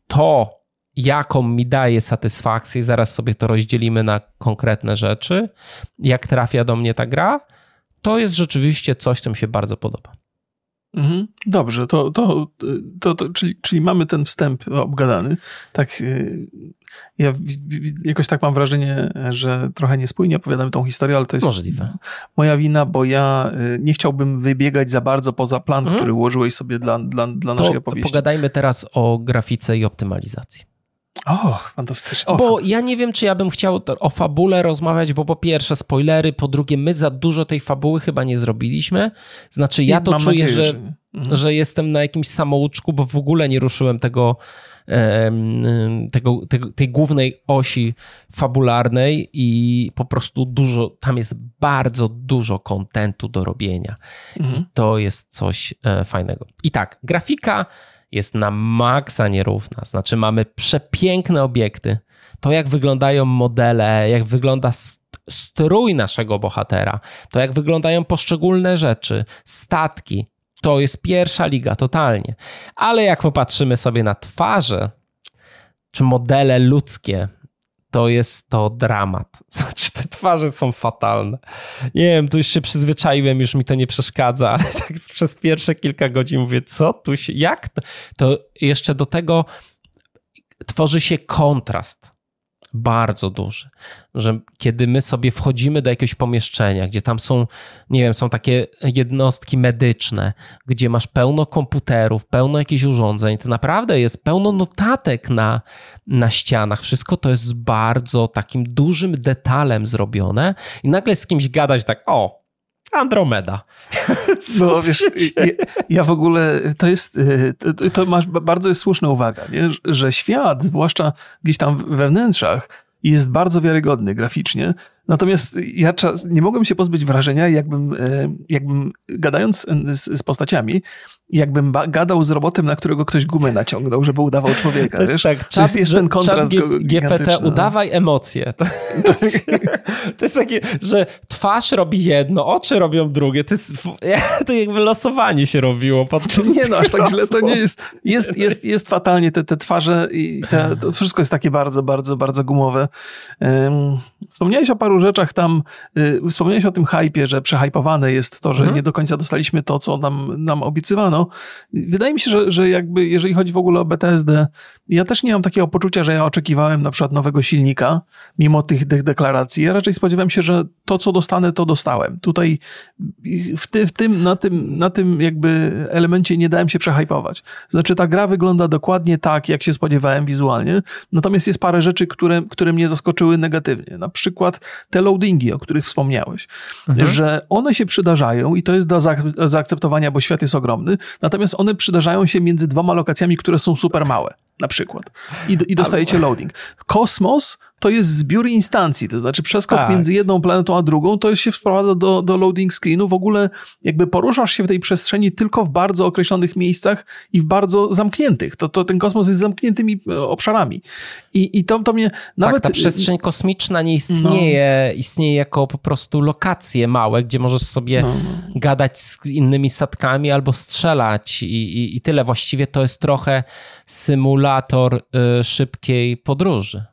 to, jaką mi daje satysfakcję, zaraz sobie to rozdzielimy na konkretne rzeczy, jak trafia do mnie ta gra, to jest rzeczywiście coś, co mi się bardzo podoba. Mhm. Dobrze, to, to, to, to, czyli, czyli mamy ten wstęp obgadany. Tak, y, ja jakoś tak mam wrażenie, że trochę niespójnie opowiadamy tą historię, ale to jest Możliwe. moja wina, bo ja y, nie chciałbym wybiegać za bardzo poza plan, mhm. który ułożyłeś sobie dla, dla, dla naszej opowieści. Pogadajmy teraz o grafice i optymalizacji. O, fantastycznie. bo ja nie wiem, czy ja bym chciał o fabule rozmawiać, bo po pierwsze spoilery, po drugie my za dużo tej fabuły chyba nie zrobiliśmy. Znaczy ja to czuję, nadzieję, że, że... Mhm. że jestem na jakimś samouczku, bo w ogóle nie ruszyłem tego, tego, tego, tej głównej osi fabularnej i po prostu dużo, tam jest bardzo dużo kontentu do robienia. Mhm. I to jest coś e, fajnego. I tak, grafika jest na maksa nierówna. Znaczy, mamy przepiękne obiekty. To, jak wyglądają modele, jak wygląda strój naszego bohatera, to jak wyglądają poszczególne rzeczy, statki, to jest pierwsza liga totalnie. Ale jak popatrzymy sobie na twarze, czy modele ludzkie, to jest to dramat. [laughs] Znaczy, twarze są fatalne. Nie wiem, tu już się przyzwyczaiłem, już mi to nie przeszkadza, ale [laughs] tak przez pierwsze kilka godzin mówię, co tu się, jak to? To jeszcze do tego tworzy się kontrast. Bardzo duży, że kiedy my sobie wchodzimy do jakiegoś pomieszczenia, gdzie tam są, nie wiem, są takie jednostki medyczne, gdzie masz pełno komputerów, pełno jakichś urządzeń, to naprawdę jest pełno notatek na, na ścianach. Wszystko to jest bardzo takim dużym detalem zrobione i nagle z kimś gadać tak, o, Andromeda. [laughs] No wiesz, ja, ja, w ogóle, to jest, y, to, to masz, bardzo jest słuszna uwaga, nie? że świat, zwłaszcza gdzieś tam we wnętrzach, jest bardzo wiarygodny graficznie, Natomiast ja czas, nie mogłem się pozbyć wrażenia, jakbym, e, jakbym gadając z, z postaciami, jakbym gadał z robotem, na którego ktoś gumę naciągnął, żeby udawał człowieka. To jest, wiesz? tak, czat, jest, ten kontrast czat GPT, udawaj emocje. To, to, [laughs] jest, to, jest, takie, że twarz robi jedno, oczy robią drugie. To jest to jakby losowanie się robiło. Podczas [laughs] nie no, aż tak źle to nie jest. Jest, jest, jest fatalnie te, te twarze i te, to wszystko jest takie bardzo, bardzo, bardzo gumowe. Um, wspomniałeś o paru rzeczach tam, y, wspomniałeś o tym hypie, że przehypowane jest to, że mhm. nie do końca dostaliśmy to, co nam, nam obiecywano. Wydaje mi się, że, że jakby jeżeli chodzi w ogóle o BTSD, ja też nie mam takiego poczucia, że ja oczekiwałem na przykład nowego silnika, mimo tych, tych deklaracji. Ja raczej spodziewałem się, że to, co dostanę, to dostałem. Tutaj w, ty, w tym, na tym, na tym jakby elemencie nie dałem się przehypować. Znaczy ta gra wygląda dokładnie tak, jak się spodziewałem wizualnie, natomiast jest parę rzeczy, które, które mnie zaskoczyły negatywnie. Na przykład te loadingi, o których wspomniałeś, mhm. że one się przydarzają i to jest do zaakceptowania, bo świat jest ogromny, natomiast one przydarzają się między dwoma lokacjami, które są super małe, na przykład. I, i dostajecie loading. Kosmos to jest zbiór instancji, to znaczy przeskok tak. między jedną planetą a drugą, to się wprowadza do, do loading screenu. W ogóle jakby poruszasz się w tej przestrzeni tylko w bardzo określonych miejscach i w bardzo zamkniętych. To, to ten kosmos jest zamkniętymi e, obszarami. I, i to, to mnie nawet... Tak, ta przestrzeń kosmiczna nie istnieje, no. istnieje jako po prostu lokacje małe, gdzie możesz sobie no, no. gadać z innymi statkami albo strzelać i, i, i tyle. Właściwie to jest trochę symulator y, szybkiej podróży.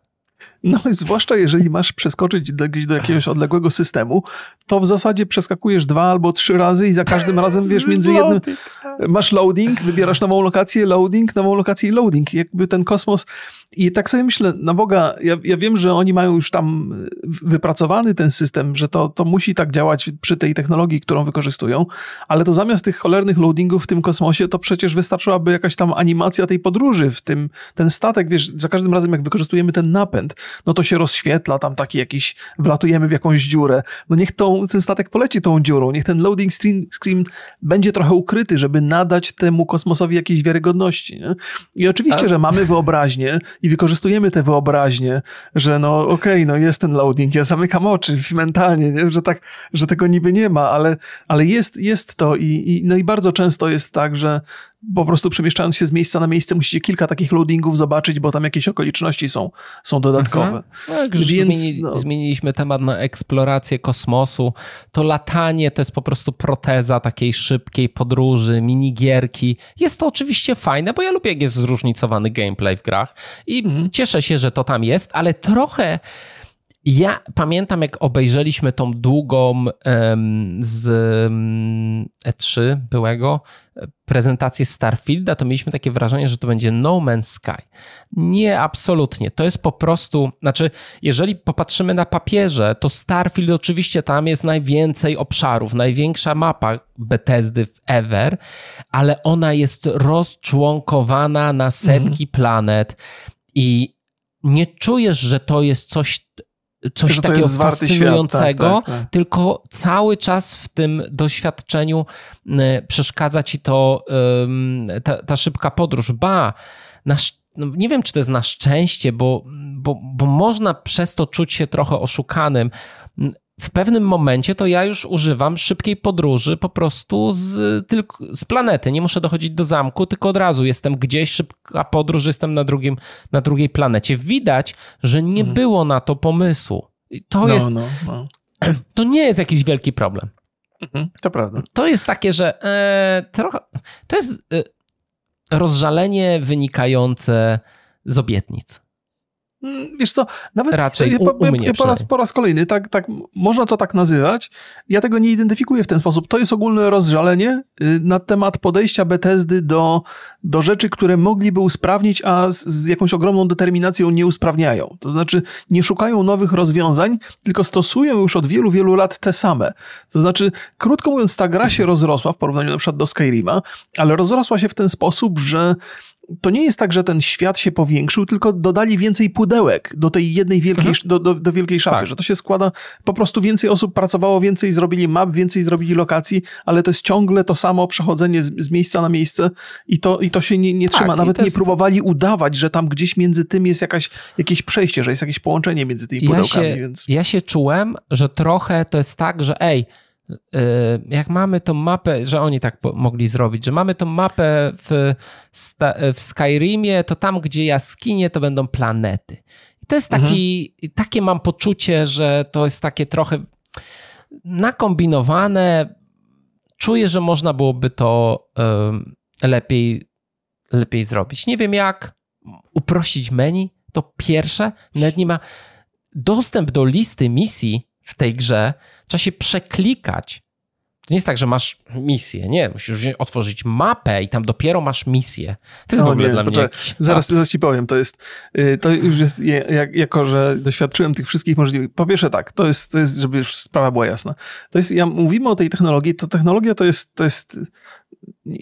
No i zwłaszcza jeżeli masz przeskoczyć do, do jakiegoś odległego systemu, to w zasadzie przeskakujesz dwa albo trzy razy i za każdym [laughs] razem, wiesz, między jednym masz loading, wybierasz nową lokację, loading, nową lokację i loading. Jakby ten kosmos i tak sobie myślę, na Boga, ja, ja wiem, że oni mają już tam wypracowany ten system, że to, to musi tak działać przy tej technologii, którą wykorzystują, ale to zamiast tych cholernych loadingów w tym kosmosie, to przecież wystarczyłaby jakaś tam animacja tej podróży w tym, ten statek, wiesz, za każdym razem jak wykorzystujemy ten napęd, no to się rozświetla tam taki jakiś, wlatujemy w jakąś dziurę, no niech tą, ten statek poleci tą dziurą, niech ten loading screen, screen będzie trochę ukryty, żeby nadać temu kosmosowi jakiejś wiarygodności, nie? I oczywiście, A... że mamy wyobraźnię i wykorzystujemy tę wyobraźnię, że no okej, okay, no jest ten loading, ja zamykam oczy mentalnie, nie? że tak, że tego niby nie ma, ale, ale jest, jest to i, i, no i bardzo często jest tak, że po prostu przemieszczając się z miejsca na miejsce musicie kilka takich loadingów zobaczyć, bo tam jakieś okoliczności są, są dodatkowe. Tak, Więc, zmieni, no. Zmieniliśmy temat na eksplorację kosmosu. To latanie to jest po prostu proteza takiej szybkiej podróży, minigierki. Jest to oczywiście fajne, bo ja lubię jak jest zróżnicowany gameplay w grach i mhm. cieszę się, że to tam jest, ale trochę ja pamiętam, jak obejrzeliśmy tą długą um, z E3 byłego prezentację Starfielda, to mieliśmy takie wrażenie, że to będzie No Man's Sky. Nie, absolutnie. To jest po prostu, znaczy, jeżeli popatrzymy na papierze, to Starfield oczywiście tam jest najwięcej obszarów, największa mapa Bethesdy ever, ale ona jest rozczłonkowana na setki mm. planet i nie czujesz, że to jest coś coś takiego fascynującego, tak, tak, tak. tylko cały czas w tym doświadczeniu przeszkadza ci to ta, ta szybka podróż. Ba, na, no nie wiem, czy to jest na szczęście, bo, bo, bo można przez to czuć się trochę oszukanym w pewnym momencie to ja już używam szybkiej podróży po prostu z, tylko z planety. Nie muszę dochodzić do zamku, tylko od razu jestem gdzieś, szybka podróż, jestem na, drugim, na drugiej planecie. Widać, że nie mhm. było na to pomysłu. I to no, jest. No, no. [clears throat] To nie jest jakiś wielki problem. Mhm, to prawda. To jest takie, że e, trochę. To jest e, rozżalenie wynikające z obietnic. Wiesz co, nawet Raczej u, u mnie po, raz, po raz kolejny, tak, tak, można to tak nazywać. Ja tego nie identyfikuję w ten sposób. To jest ogólne rozżalenie y, na temat podejścia Bethesdy do, do rzeczy, które mogliby usprawnić, a z, z jakąś ogromną determinacją nie usprawniają. To znaczy nie szukają nowych rozwiązań, tylko stosują już od wielu, wielu lat te same. To znaczy, krótko mówiąc, ta gra się rozrosła w porównaniu na przykład do Skyrima, ale rozrosła się w ten sposób, że to nie jest tak, że ten świat się powiększył, tylko dodali więcej pudełek do tej jednej wielkiej, mhm. do, do, do, wielkiej szafy, tak. że to się składa, po prostu więcej osób pracowało, więcej zrobili map, więcej zrobili lokacji, ale to jest ciągle to samo przechodzenie z, z miejsca na miejsce i to, i to się nie, nie tak, trzyma. Nawet jest... nie próbowali udawać, że tam gdzieś między tym jest jakaś, jakieś przejście, że jest jakieś połączenie między tymi pudełkami. Ja się, więc... ja się czułem, że trochę to jest tak, że ej, jak mamy tą mapę, że oni tak mogli zrobić, że mamy tą mapę w, w Skyrimie, to tam, gdzie jaskinie, to będą planety. I to jest taki, mhm. takie mam poczucie, że to jest takie trochę nakombinowane. Czuję, że można byłoby to lepiej, lepiej zrobić. Nie wiem jak uprościć menu, to pierwsze, nawet nie ma dostęp do listy misji w tej grze, trzeba się przeklikać. To nie jest tak, że masz misję, nie, musisz otworzyć mapę i tam dopiero masz misję. To jest no, w ogóle nie, dla mnie zaraz, zaraz ci powiem, to jest, y, to już jest, jak, jako że doświadczyłem tych wszystkich możliwych, po pierwsze tak, to jest, to jest, żeby już sprawa była jasna, to jest, ja mówimy o tej technologii, to technologia to jest, to jest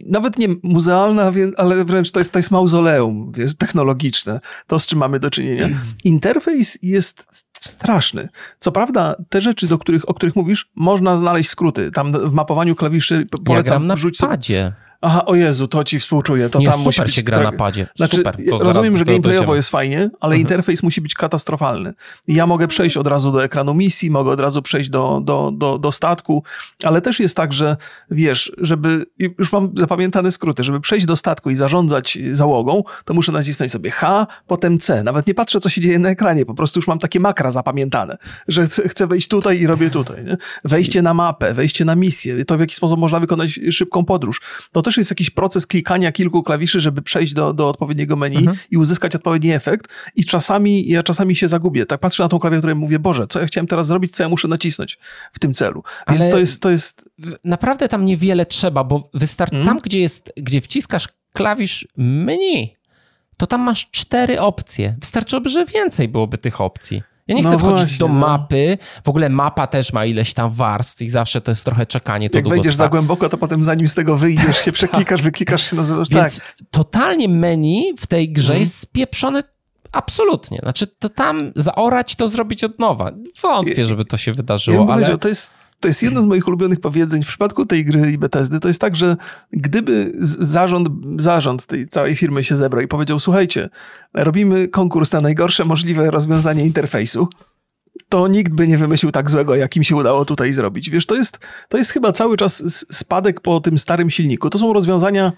nawet nie muzealna, ale wręcz to jest, to jest mauzoleum technologiczne, to z czym mamy do czynienia. [clears throat] Interfejs jest straszny. Co prawda, te rzeczy, do których, o których mówisz, można znaleźć skróty. Tam w mapowaniu klawiszy polecam ja gram na padzie. Aha, o Jezu, to ci współczuję. To nie, tam super musi się gra na padzie. Znaczy, super. Rozumiem, że gameplayowo jest fajnie, ale mhm. interfejs musi być katastrofalny. Ja mogę przejść od razu do ekranu misji, mogę od razu przejść do, do, do, do statku, ale też jest tak, że wiesz, żeby, już mam zapamiętane skróty, żeby przejść do statku i zarządzać załogą, to muszę nacisnąć sobie H, potem C. Nawet nie patrzę, co się dzieje na ekranie, po prostu już mam takie makra zapamiętane, że chcę wejść tutaj i robię tutaj. Nie? Wejście na mapę, wejście na misję, to w jaki sposób można wykonać szybką podróż. To też jest jakiś proces klikania kilku klawiszy, żeby przejść do, do odpowiedniego menu mhm. i uzyskać odpowiedni efekt. I czasami, ja czasami się zagubię. Tak patrzę na tą klawiaturę i mówię, Boże, co ja chciałem teraz zrobić, co ja muszę nacisnąć w tym celu. Więc Ale to jest, to jest... Naprawdę tam niewiele trzeba, bo wystarczy mhm. tam, gdzie jest, gdzie wciskasz klawisz menu, to tam masz cztery opcje. Wystarczyłoby, że więcej byłoby tych opcji. Ja nie chcę no wchodzić właśnie, do no. mapy. W ogóle mapa też ma ileś tam warstw i zawsze to jest trochę czekanie. To Jak wejdziesz trwa. za głęboko, to potem zanim z tego wyjdziesz, się przeklikasz, wyklikasz się na zewnątrz. Więc tak. totalnie menu w tej grze mm. jest spieprzone absolutnie. Znaczy to tam zaorać, to zrobić od nowa. Wątpię, żeby to się wydarzyło, ja ale... To jest to jest jedno z moich ulubionych powiedzeń w przypadku tej gry i Bethesdy. To jest tak, że gdyby zarząd, zarząd tej całej firmy się zebrał i powiedział: Słuchajcie, robimy konkurs na najgorsze możliwe rozwiązanie interfejsu, to nikt by nie wymyślił tak złego, jak im się udało tutaj zrobić. Wiesz, to jest, to jest chyba cały czas spadek po tym starym silniku. To są rozwiązania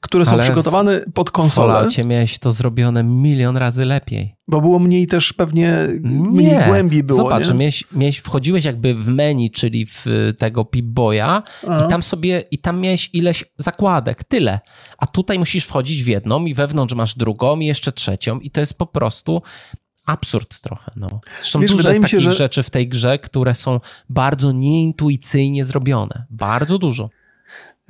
które są Ale przygotowane pod konsolę. W miałeś to zrobione milion razy lepiej. Bo było mniej też pewnie, mniej nie. głębi było. Zobacz, miałeś, miałeś, wchodziłeś jakby w menu, czyli w tego Pip-Boya i tam sobie, i tam miałeś ileś zakładek, tyle. A tutaj musisz wchodzić w jedną i wewnątrz masz drugą i jeszcze trzecią i to jest po prostu absurd trochę. No. Zresztą Wiesz, dużo jest takich że... rzeczy w tej grze, które są bardzo nieintuicyjnie zrobione. Bardzo dużo.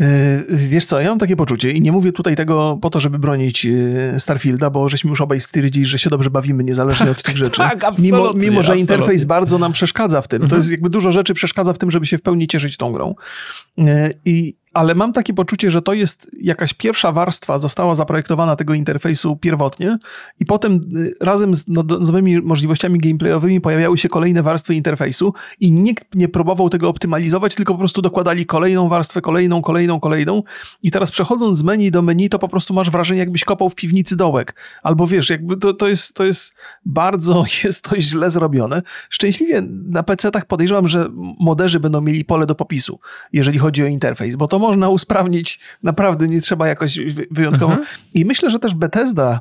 E, wiesz co, ja mam takie poczucie i nie mówię tutaj tego po to, żeby bronić e, Starfielda, bo żeśmy już obaj stwierdzili, że się dobrze bawimy niezależnie od tych rzeczy. tak, mimo, mimo, że interfejs bardzo nam przeszkadza w tym. To mhm. jest jakby dużo rzeczy przeszkadza w tym, żeby się w pełni cieszyć tą grą. E, I ale mam takie poczucie, że to jest jakaś pierwsza warstwa, została zaprojektowana tego interfejsu pierwotnie i potem y, razem z no, nowymi możliwościami gameplayowymi pojawiały się kolejne warstwy interfejsu i nikt nie próbował tego optymalizować, tylko po prostu dokładali kolejną warstwę, kolejną, kolejną, kolejną i teraz przechodząc z menu do menu, to po prostu masz wrażenie, jakbyś kopał w piwnicy dołek. Albo wiesz, jakby to, to, jest, to jest bardzo, [laughs] jest to źle zrobione. Szczęśliwie na PC-tach podejrzewam, że moderzy będą mieli pole do popisu, jeżeli chodzi o interfejs, bo to można usprawnić, naprawdę nie trzeba jakoś wyjątkowo. Mhm. I myślę, że też Bethesda,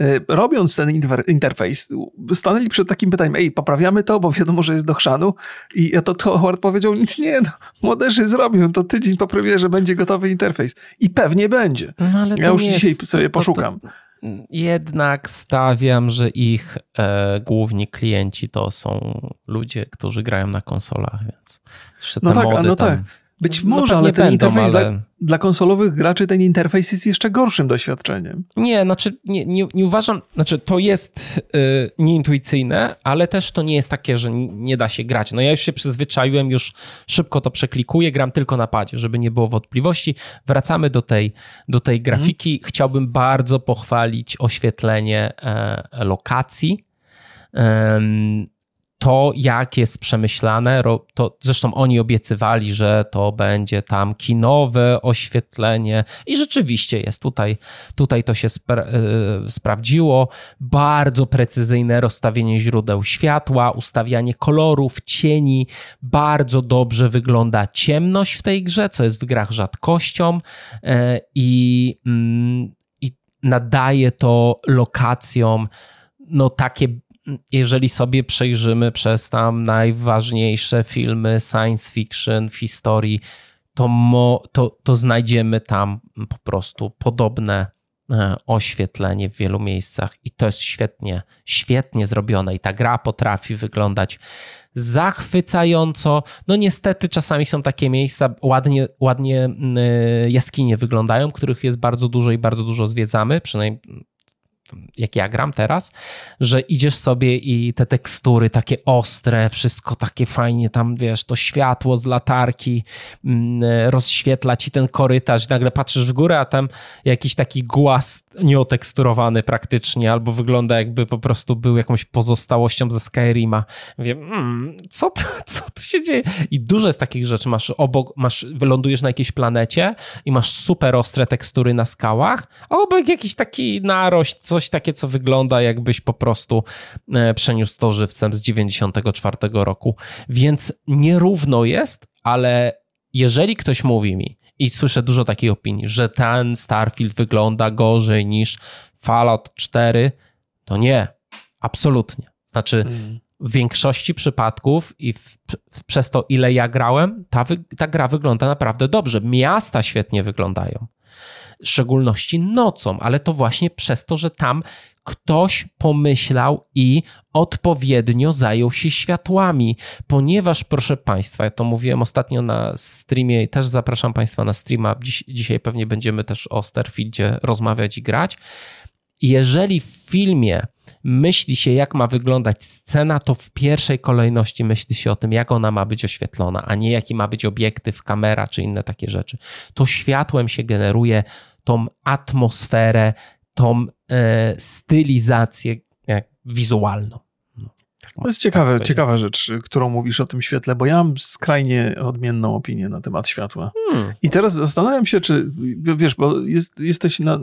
y, robiąc ten interfejs, stanęli przed takim pytaniem, ej, poprawiamy to, bo wiadomo, że jest do chrzanu. I ja to, to Howard powiedział, nie, no, moderzy zrobią, to tydzień po premierze będzie gotowy interfejs. I pewnie będzie. No, ja już dzisiaj sobie poszukam. To, to jednak stawiam, że ich e, główni klienci to są ludzie, którzy grają na konsolach, więc jeszcze no tak, mody no tam... tak. Być No może, ale ten będą, interfejs ale- dla, dla konsolowych graczy ten interfejs jest jeszcze gorszym doświadczeniem. Nie, znaczy nie, nie, nie uważam, znaczy to jest y, nieintuicyjne, ale też to nie jest takie, że nie da się grać. No ja już się przyzwyczaiłem, już szybko to przeklikuję, gram tylko na padzie, żeby nie było wątpliwości. Wracamy do tej, do tej grafiki. Chciałbym bardzo pochwalić oświetlenie e, lokacji. Em, to, jak jest przemyślane, to zresztą oni obiecywali, że to będzie tam kinowe oświetlenie i rzeczywiście jest tutaj, tutaj to się spra- e, sprawdziło. Bardzo precyzyjne rozstawienie źródeł światła, ustawianie kolorów, cieni. Bardzo dobrze wygląda ciemność w tej grze, co jest w grach rzadkością e, i, mm, i nadaje to lokacjom no takie jeżeli sobie przejrzymy przez tam najważniejsze filmy science fiction w historii, to, mo, to, to znajdziemy tam po prostu podobne e, oświetlenie w wielu miejscach i to jest świetnie, świetnie zrobione i ta gra potrafi wyglądać zachwycająco. No niestety czasami są takie miejsca, ładnie, ładnie mm, e, jaskinie wyglądają, których jest bardzo dużo i bardzo dużo zwiedzamy, przynajmniej jak ja gram teraz, że idziesz sobie i te tekstury takie ostre, wszystko takie fajnie tam, wiesz, to światło z latarki mm, rozświetla ci ten korytarz i nagle patrzysz w górę, a tam jakiś taki głaz nieoteksturowany praktycznie, albo wygląda jakby po prostu był jakąś pozostałością ze Skyrima. Wiem, mm, co, to, [laughs] co tu się dzieje? I dużo jest takich rzeczy. Masz obok, masz, wylądujesz na jakiejś planecie i masz super ostre tekstury na skałach, a obok jakiś taki narość, coś takie, co wygląda jakbyś po prostu e, przeniósł to żywcem z 94 roku. Więc nierówno jest, ale jeżeli ktoś mówi mi, i słyszę dużo takiej opinii, że ten Starfield wygląda gorzej niż Fallout 4, to nie, absolutnie. Znaczy, w większości przypadków i w, w, przez to, ile ja grałem, ta, wy, ta gra wygląda naprawdę dobrze. Miasta świetnie wyglądają. W szczególności nocą, ale to właśnie przez to, że tam ktoś pomyślał i odpowiednio zajął się światłami, ponieważ, proszę Państwa, ja to mówiłem ostatnio na streamie i też zapraszam Państwa na streama. Dziś, dzisiaj pewnie będziemy też o Starfieldzie rozmawiać i grać. Jeżeli w filmie myśli się, jak ma wyglądać scena, to w pierwszej kolejności myśli się o tym, jak ona ma być oświetlona, a nie jaki ma być obiektyw, kamera czy inne takie rzeczy. To światłem się generuje tą atmosferę, tą e, stylizację wizualną. No, tak To jest ciekawe, ciekawa rzecz, którą mówisz o tym świetle, bo ja mam skrajnie odmienną opinię na temat światła. Hmm. I teraz zastanawiam się, czy wiesz, bo jest, jesteś na,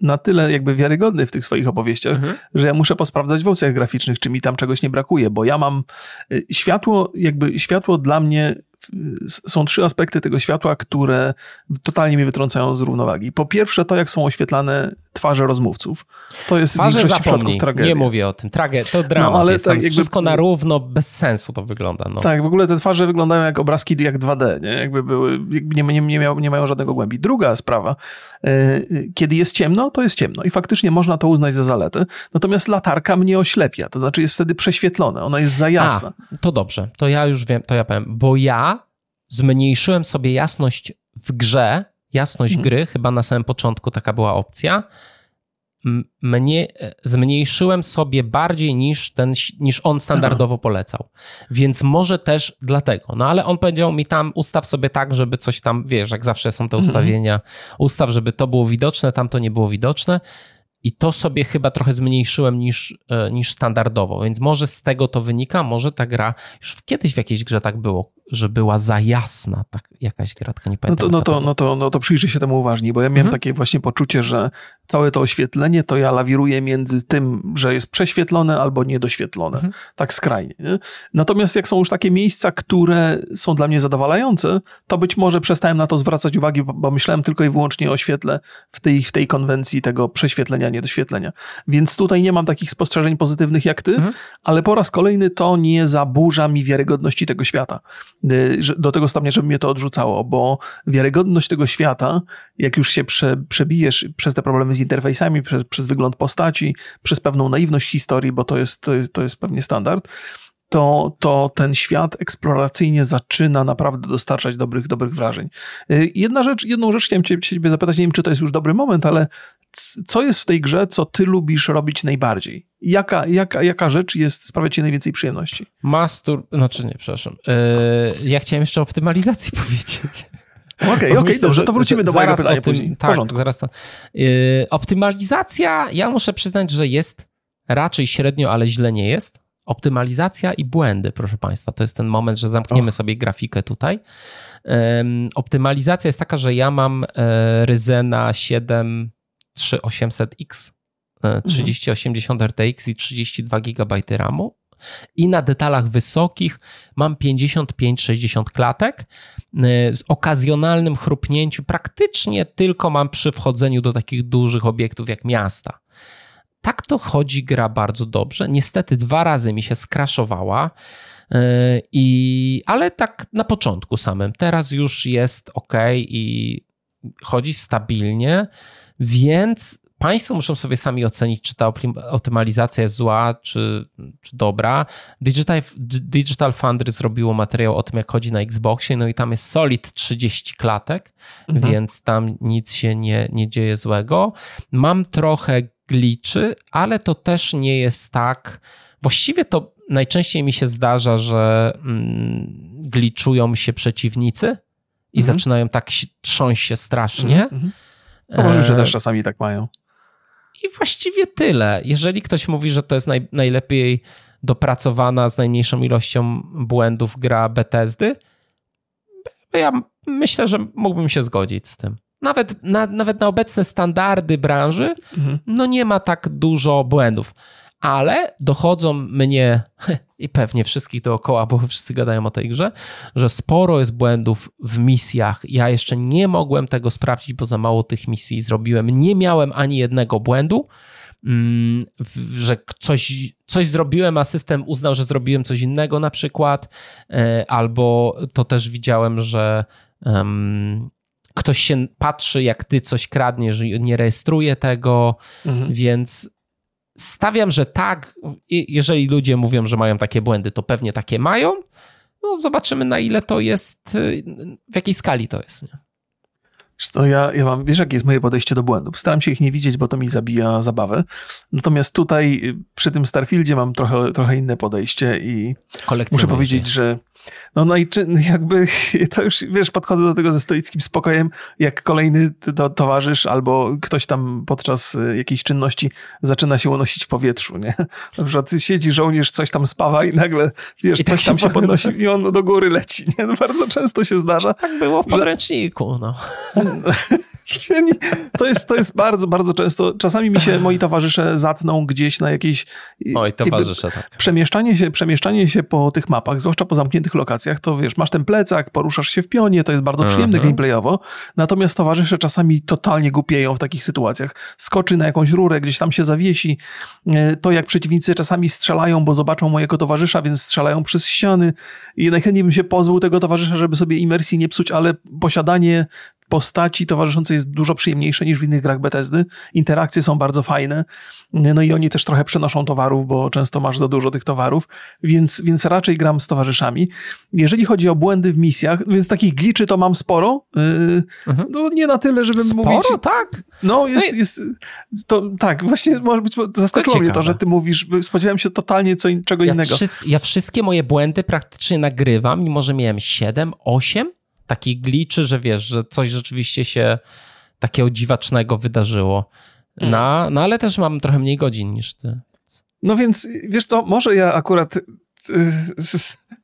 na tyle jakby wiarygodny w tych swoich opowieściach, Mhm. że ja muszę posprawdzać w opcjach graficznych, czy mi tam czegoś nie brakuje, bo ja mam y, światło, jakby światło dla mnie są trzy aspekty tego światła, które totalnie mnie wytrącają z równowagi. Po pierwsze, to jak są oświetlane twarze rozmówców. To jest w Twarze większości zapomnij, tragedia. nie mówię o tym. Trage, to dramat ale jest, tak jakby- wszystko na równo, bez sensu to wygląda. No. Tak, w ogóle te twarze wyglądają jak obrazki jak 2D, nie? Jakby były, jakby nie, nie, nie, miał, nie mają żadnego głębi. Druga sprawa, e, kiedy jest ciemno, to jest ciemno i faktycznie można to uznać za zaletę, natomiast latarka mnie oślepia, to znaczy jest wtedy prześwietlone, ona jest za jasna. A, to dobrze, to ja już wiem, to ja powiem, bo ja zmniejszyłem sobie jasność w grze, jasność Mhm. gry, chyba na samym początku taka była opcja. Mnie, e, zmniejszyłem sobie bardziej niż, ten, niż on standardowo polecał. Więc może też dlatego. No ale on powiedział mi tam, ustaw sobie tak, żeby coś tam, wiesz, jak zawsze są te Mhm. ustawienia, ustaw, żeby to było widoczne, tam to nie było widoczne. I to sobie chyba trochę zmniejszyłem niż, e, niż standardowo, więc może z tego to wynika, może ta gra, już kiedyś w jakiejś grze tak było, że była za jasna tak, jakaś gra, tylko nie No pamiętam. to, no, to, no, to, no to przyjrzyj się temu uważniej, bo ja miałem Mhm. takie właśnie poczucie, że całe to oświetlenie to ja lawiruję między tym, że jest prześwietlone albo niedoświetlone. Mhm. Tak skrajnie. Nie? Natomiast jak są już takie miejsca, które są dla mnie zadowalające, to być może przestałem na to zwracać uwagi, bo, myślałem tylko i wyłącznie o świetle w tej, w tej konwencji tego prześwietlenia, niedoświetlenia. Więc tutaj nie mam takich spostrzeżeń pozytywnych jak ty, Mhm. ale po raz kolejny to nie zaburza mi wiarygodności tego świata. Y, Do tego stopnia, żeby mnie to odrzucało, bo wiarygodność tego świata, jak już się prze, przebijesz przez te problemy z z interfejsami, przez, przez wygląd postaci, przez pewną naiwność historii, bo to jest, to jest, to jest pewnie standard, to, to ten świat eksploracyjnie zaczyna naprawdę dostarczać dobrych, dobrych wrażeń. Y, jedna rzecz, jedną rzecz chciałem ciebie zapytać, nie wiem, czy to jest już dobry moment, ale co jest w tej grze, co ty lubisz robić najbardziej? Jaka, jaka, jaka rzecz jest, sprawia ci najwięcej przyjemności? Mastur... Znaczy nie, przepraszam. Yy, ja chciałem jeszcze o optymalizacji [laughs] powiedzieć. Okej, okay, okej, okay, dobrze, to wrócimy do mojego pytania tym, później. Tak, zaraz to. Yy, optymalizacja, ja muszę przyznać, że jest raczej średnio, ale źle nie jest. Optymalizacja i błędy, proszę Państwa. To jest ten moment, że zamkniemy Och. sobie grafikę tutaj. Optymalizacja jest taka, że ja mam e, Ryzena 7 3800X, 3080 RTX i 32 GB RAMu. I na detalach wysokich mam 55-60 klatek e, z okazjonalnym chrupnięciu. Praktycznie tylko mam przy wchodzeniu do takich dużych obiektów jak miasta. Tak to chodzi gra bardzo dobrze. Niestety dwa razy mi się skraszowała. E, I, ale tak na początku samym. Teraz już jest ok i chodzi stabilnie, więc Państwo muszą sobie sami ocenić, czy ta optymalizacja jest zła, czy, czy dobra. Digital, Digital Foundry zrobiło materiał o tym, jak chodzi na Xboxie, no i tam jest solid 30 klatek, mhm. więc tam nic się nie, nie dzieje złego. Mam trochę gliczy, ale to też nie jest tak. Właściwie to najczęściej mi się zdarza, że mm, gliczują się przeciwnicy i mhm. zaczynają tak trząść się strasznie. Mhm. To że też czasami tak mają. I właściwie tyle. Jeżeli ktoś mówi, że to jest naj, najlepiej dopracowana z najmniejszą ilością błędów gra Bethesdy, ja myślę, że mógłbym się zgodzić z tym. Nawet na, nawet na obecne standardy branży, mhm. no nie ma tak dużo błędów ale dochodzą mnie [laughs] i pewnie wszystkich dookoła, bo wszyscy gadają o tej grze, że sporo jest błędów w misjach. Ja jeszcze nie mogłem tego sprawdzić, bo za mało tych misji zrobiłem. Nie miałem ani jednego błędu, mm, że coś, coś zrobiłem, a system uznał, że zrobiłem coś innego na przykład, e, albo to też widziałem, że um, ktoś się patrzy, jak ty coś kradniesz, nie rejestruje tego, mhm. więc stawiam, że tak, jeżeli ludzie mówią, że mają takie błędy, to pewnie takie mają. No, zobaczymy, na ile to jest, w jakiej skali to jest. Nie? To ja, ja mam, wiesz, jakie jest moje podejście do błędów. Staram się ich nie widzieć, bo to mi zabija zabawę. Natomiast tutaj przy tym Starfieldzie mam trochę, trochę inne podejście i muszę powiedzieć, że no, no i czy, jakby [laughs] to już, wiesz, podchodzę do tego ze stoickim spokojem, jak kolejny to, towarzysz albo ktoś tam podczas y, jakiejś czynności zaczyna się unosić w powietrzu, nie? [laughs] Na przykład siedzi żołnierz, coś tam spawa i nagle, wiesz, I coś tak tam się [laughs] podnosi i on do góry leci, nie? No bardzo często się zdarza. Tak było w podręczniku, no. To jest, to jest bardzo, bardzo często. Czasami mi się moi towarzysze zatną gdzieś na jakiejś... Oj, towarzysze, tak. Przemieszczanie się, przemieszczanie się po tych mapach, zwłaszcza po zamkniętych lokacjach, to wiesz, masz ten plecak, poruszasz się w pionie, to jest bardzo przyjemne -huh. gameplayowo, natomiast towarzysze czasami totalnie głupieją w takich sytuacjach. Skoczy na jakąś rurę, gdzieś tam się zawiesi. E, to jak przeciwnicy czasami strzelają, bo zobaczą mojego towarzysza, więc strzelają przez ściany i najchętniej bym się pozbył tego towarzysza, żeby sobie imersji nie psuć, ale posiadanie postaci towarzyszącej jest dużo przyjemniejsze niż w innych grach Bethesdy. Interakcje są bardzo fajne. No i oni też trochę przenoszą towarów, bo często masz za dużo tych towarów, więc, więc raczej gram z towarzyszami. Jeżeli chodzi o błędy w misjach, więc takich gliczy to mam sporo. Yy, mhm. No nie na tyle, żebym sporo, mówić... Sporo, tak? No jest, jest to, tak, właśnie może być, zaskoczyło to mnie to, że ty mówisz, spodziewałem się totalnie co, czego ja innego. ja wszystkie moje błędy praktycznie nagrywam, mimo że miałem 7, 8 takich gliczy, że wiesz, że coś rzeczywiście się takiego dziwacznego wydarzyło. Mm. No, no ale też mam trochę mniej godzin niż ty. No więc wiesz co, może ja akurat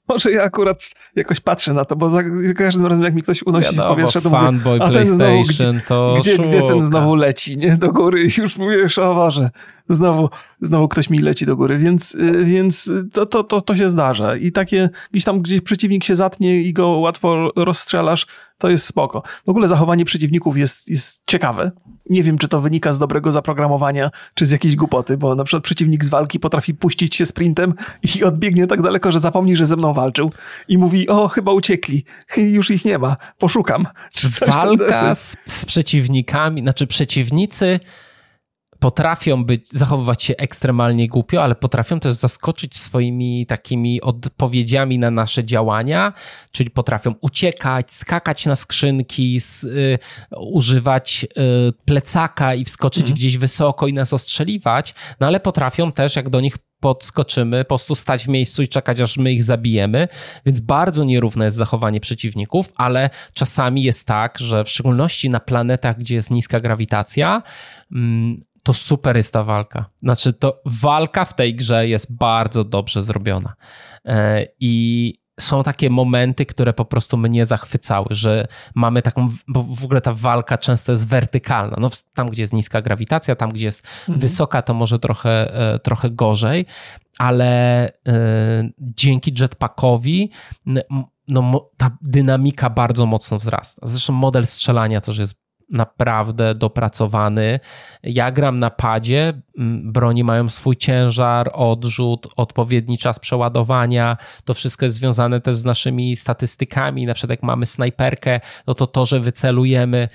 może ja akurat jakoś patrzę na to, bo za każdym razem jak mi ktoś unosi Wiadomo, powietrze, to fanboy mówię, a ten znowu, gdzie, gdzie, gdzie, ten znowu leci, nie? Do góry i [laughs] już mówisz, o Boże, znowu, znowu ktoś mi leci do góry, więc, y, więc to, to, to, to się zdarza. I takie, gdzieś tam, gdzie przeciwnik się zatnie i go łatwo rozstrzelasz, to jest spoko. W ogóle zachowanie przeciwników jest, jest ciekawe. Nie wiem, czy to wynika z dobrego zaprogramowania, czy z jakiejś głupoty, bo na przykład przeciwnik z walki potrafi puścić się sprintem i odbiegnie tak daleko, że zapomni, że ze mną walczył i mówi, o, chyba uciekli, już ich nie ma, poszukam. Czy coś Walka z, z przeciwnikami, znaczy przeciwnicy potrafią być, zachowywać się ekstremalnie głupio, ale potrafią też zaskoczyć swoimi takimi odpowiedziami na nasze działania, czyli potrafią uciekać, skakać na skrzynki, z, y, używać y, plecaka i wskoczyć mhm. gdzieś wysoko i nas ostrzeliwać, no ale potrafią też, jak do nich podskoczymy, po prostu stać w miejscu i czekać, aż my ich zabijemy. Więc bardzo nierówne jest zachowanie przeciwników, ale czasami jest tak, że w szczególności na planetach, gdzie jest niska grawitacja, mm, to super jest ta walka. Znaczy, to walka w tej grze jest bardzo dobrze zrobiona. E, I są takie momenty, które po prostu mnie zachwycały, że mamy taką, bo w ogóle ta walka często jest wertykalna. No, tam, gdzie jest niska grawitacja, tam, gdzie jest mhm. wysoka, to może trochę, e, trochę gorzej, ale y, dzięki jetpackowi no, ta dynamika bardzo mocno wzrasta. Zresztą model strzelania też jest naprawdę dopracowany. Ja gram na padzie, broni mają swój ciężar, odrzut, odpowiedni czas przeładowania. To wszystko jest związane też z naszymi statystykami. Na przykład jak mamy snajperkę, no to to, że wycelujemy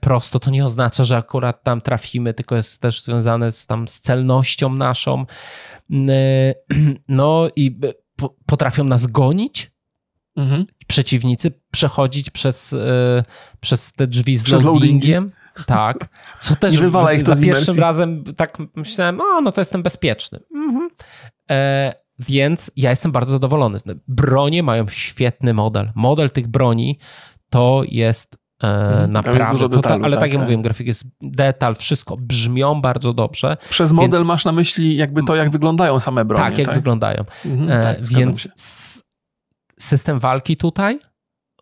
prosto, to nie oznacza, że akurat tam trafimy, tylko jest też związane z, tam, z celnością naszą. [clears throat] No i potrafią nas gonić, mhm. przeciwnicy przechodzić przez, e, przez te drzwi z przez loadingiem. Tak. Co [laughs] też w, ich za pierwszym razem tak myślałem, o, no to jestem bezpieczny. Mhm. E, więc ja jestem bardzo zadowolony. Bronie mają świetny model. Model tych broni to jest e, mhm. naprawdę. Jest detalu, ale tak, tak jak tak. mówiłem, grafik jest detal, wszystko brzmią bardzo dobrze. Przez model więc, masz na myśli jakby to, jak wyglądają same bronie. Tak, jak tak? wyglądają. Mhm, e, tak, więc system walki tutaj,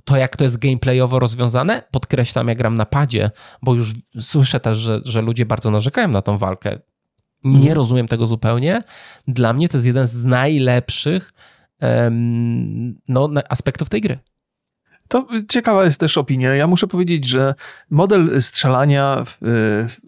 to jak to jest gameplayowo rozwiązane, podkreślam, jak gram na padzie, bo już słyszę też, że, że ludzie bardzo narzekają na tą walkę. Nie mhm. rozumiem tego zupełnie. Dla mnie to jest jeden z najlepszych um, no, aspektów tej gry. To ciekawa jest też opinia. Ja muszę powiedzieć, że model strzelania w,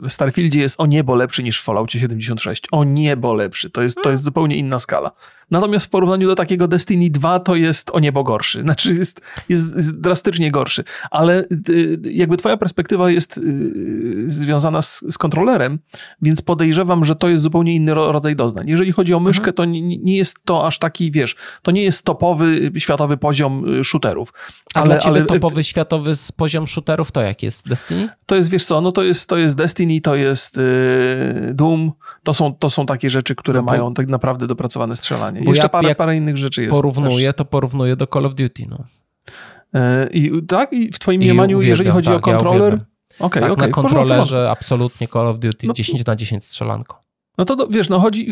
Starfieldzie jest o niebo lepszy niż w Falloutie 76. O niebo lepszy. To jest, to jest zupełnie inna skala. Natomiast w porównaniu do takiego Destiny 2 to jest o niebo gorszy. [laughs] Znaczy jest, jest, jest drastycznie gorszy. Ale y, jakby twoja perspektywa jest y, związana z, z, kontrolerem, więc podejrzewam, że to jest zupełnie inny rodzaj doznań. Jeżeli chodzi o myszkę, mhm. to nie, nie, jest to aż taki, wiesz, to nie jest topowy światowy poziom y, shooterów. Ale, dla ciebie ale, topowy światowy poziom shooterów to jak jest Destiny? To jest, wiesz co, no to jest, to jest Destiny, to jest Doom, to są, to są takie rzeczy, które no mają tak naprawdę dopracowane strzelanie. Bo Jeszcze ja, parę, parę innych rzeczy jest. Porównuję, też. to porównuję do Call of Duty. No. E, I tak? I w twoim I mniemaniu, uwielbiam, jeżeli chodzi tak, o kontroler... Ja okay, tak, okay, na kontrolerze absolutnie Call of Duty no, 10 na 10 strzelanko. No to wiesz, no chodzi,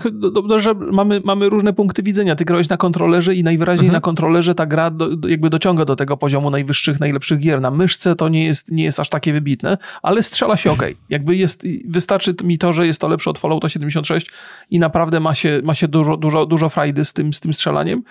do, że mamy, mamy różne punkty widzenia. Ty grałeś na kontrolerze i najwyraźniej mhm. na kontrolerze ta gra do, jakby dociąga do tego poziomu najwyższych, najlepszych gier. Na myszce to nie jest, nie jest aż takie wybitne, ale strzela się ok. [laughs] Jakby jest, wystarczy mi to, że jest to lepsze od Fallouta 76 i naprawdę ma się, ma się dużo, dużo, dużo frajdy z tym, z tym strzelaniem.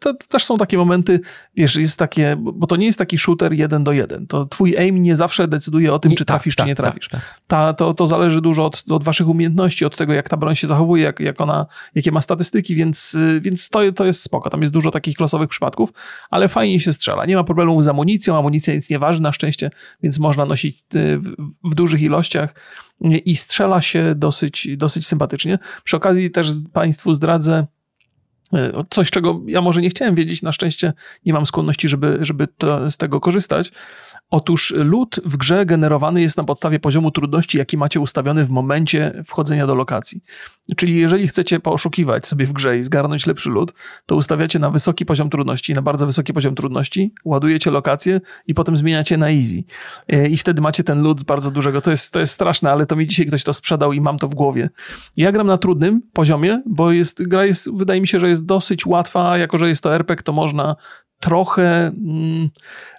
To, to, też są takie momenty, wiesz, jest takie, bo to nie jest taki shooter jeden do jeden. To twój aim nie zawsze decyduje o tym, nie, czy tak, trafisz, tak, czy nie tak, trafisz. Tak, Ta, to, to zależy dużo od, od waszych umiejętności, od tego, jak ta broń się zachowuje, jak, jak ona, jakie ma statystyki, więc, więc to, to jest spoko. Tam jest dużo takich losowych przypadków, ale fajnie się strzela. Nie ma problemu z amunicją, amunicja nic nie waży na szczęście, więc można nosić w, w dużych ilościach i strzela się dosyć, dosyć sympatycznie. Przy okazji też Państwu zdradzę, E, coś, czego ja może nie chciałem wiedzieć, na szczęście nie mam skłonności, żeby, żeby to, z tego korzystać, Otóż lód w grze generowany jest na podstawie poziomu trudności, jaki macie ustawiony w momencie wchodzenia do lokacji. Czyli jeżeli chcecie poszukiwać sobie w grze i zgarnąć lepszy lód, to ustawiacie na wysoki poziom trudności, na bardzo wysoki poziom trudności, ładujecie lokację i potem zmieniacie na easy. E, I wtedy macie ten lód z bardzo dużego. To jest, to jest straszne, ale to mi dzisiaj ktoś to sprzedał i mam to w głowie. Ja gram na trudnym poziomie, bo jest, gra jest, wydaje mi się, że jest dosyć łatwa, jako że jest to RPG, to można trochę... Mm,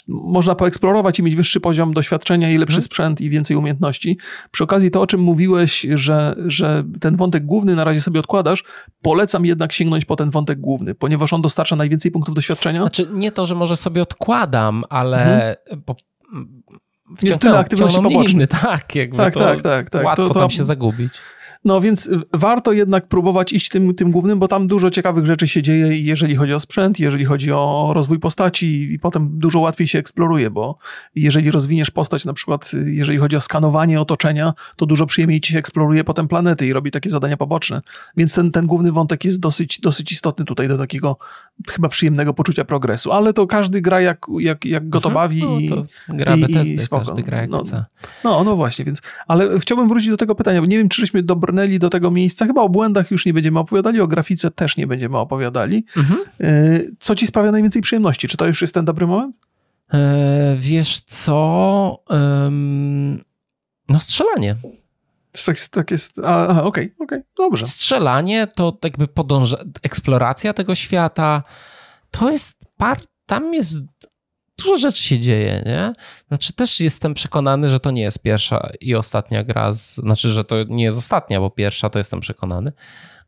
można poeksplorować i mieć wyższy poziom doświadczenia i lepszy hmm. sprzęt i więcej umiejętności. Przy okazji to, o czym mówiłeś, że, że ten wątek główny na razie sobie odkładasz, polecam jednak sięgnąć po ten wątek główny, ponieważ on dostarcza najwięcej punktów doświadczenia. Znaczy nie to, że może sobie odkładam, ale hmm. po, jest tyle aktywności pobocznych. [laughs] tak, jakby tak, tak, tak, tak. Łatwo to, to, tam się zagubić. No więc warto jednak próbować iść tym, tym głównym, bo tam dużo ciekawych rzeczy się dzieje, jeżeli chodzi o sprzęt, jeżeli chodzi o rozwój postaci i potem dużo łatwiej się eksploruje, bo jeżeli rozwiniesz postać, na przykład jeżeli chodzi o skanowanie otoczenia, to dużo przyjemniej ci się eksploruje potem planety i robi takie zadania poboczne. Więc ten, ten główny wątek jest dosyć, dosyć istotny tutaj do takiego chyba przyjemnego poczucia progresu, ale to każdy gra jak, jak, jak go to mhm. bawi no, i, to gra i, i spoko. każdy gra jak no, chce. No, no właśnie, więc, ale chciałbym wrócić do tego pytania, bo nie wiem, czyśmy do tego miejsca, chyba o błędach już nie będziemy opowiadali, o grafice też nie będziemy opowiadali. Mhm. E, co ci sprawia najwięcej przyjemności? Czy to już jest ten dobry moment? E, wiesz co? no strzelanie. Tak, tak jest. Okej, okej, okay, okay, dobrze. Strzelanie to jakby podąża, eksploracja tego świata. To jest par, tam jest dużo rzeczy się dzieje, nie? Znaczy też jestem przekonany, że to nie jest pierwsza i ostatnia gra, z, znaczy, że to nie jest ostatnia, bo pierwsza to jestem przekonany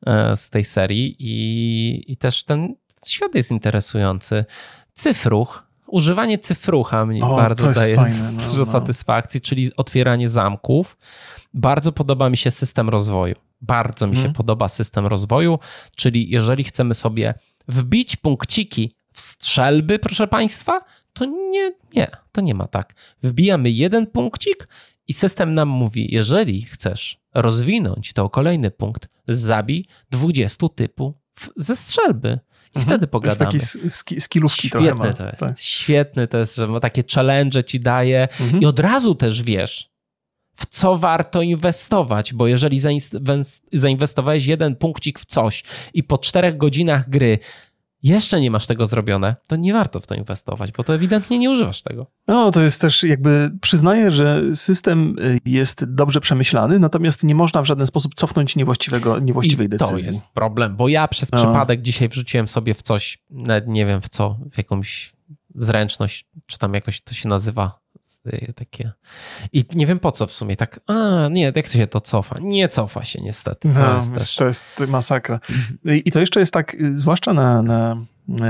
e, z tej serii i, i też ten świat jest interesujący. Cyfruch, używanie cyfrucha mi o, bardzo daje fajne, [laughs] no, dużo no. satysfakcji, czyli otwieranie zamków. Bardzo podoba mi się system rozwoju. Bardzo mi hmm. się mhm. podoba system rozwoju, czyli jeżeli chcemy sobie wbić punkciki w strzelby, proszę Państwa, to nie, nie, to nie ma tak. Wbijamy jeden punkcik i system nam mówi, jeżeli chcesz rozwinąć to kolejny punkt, zabij 20 typów ze strzelby. I mhm. wtedy pogadamy. To jest taki sk skillówki Świetne to jest. Tak. Świetny to jest, że ma takie challenge ci daje mhm. i od razu też wiesz, w co warto inwestować, bo jeżeli zainwestowałeś jeden punkcik w coś i po czterech godzinach gry jeszcze nie masz tego zrobione, to nie warto w to inwestować, bo to ewidentnie nie używasz tego. No, to jest też jakby przyznaję, że system y, jest dobrze przemyślany, natomiast nie można w żaden sposób cofnąć niewłaściwego, niewłaściwej I decyzji. To jest problem, bo ja przez no. przypadek dzisiaj wrzuciłem sobie w coś, nawet nie wiem w co, w jakąś zręczność, czy tam jakoś to się nazywa, takie. I nie wiem po co w sumie, tak, a nie, jak się to cofa? Nie cofa się niestety. To, no, jest, też... to jest masakra. I to jeszcze jest tak, y, zwłaszcza na, na,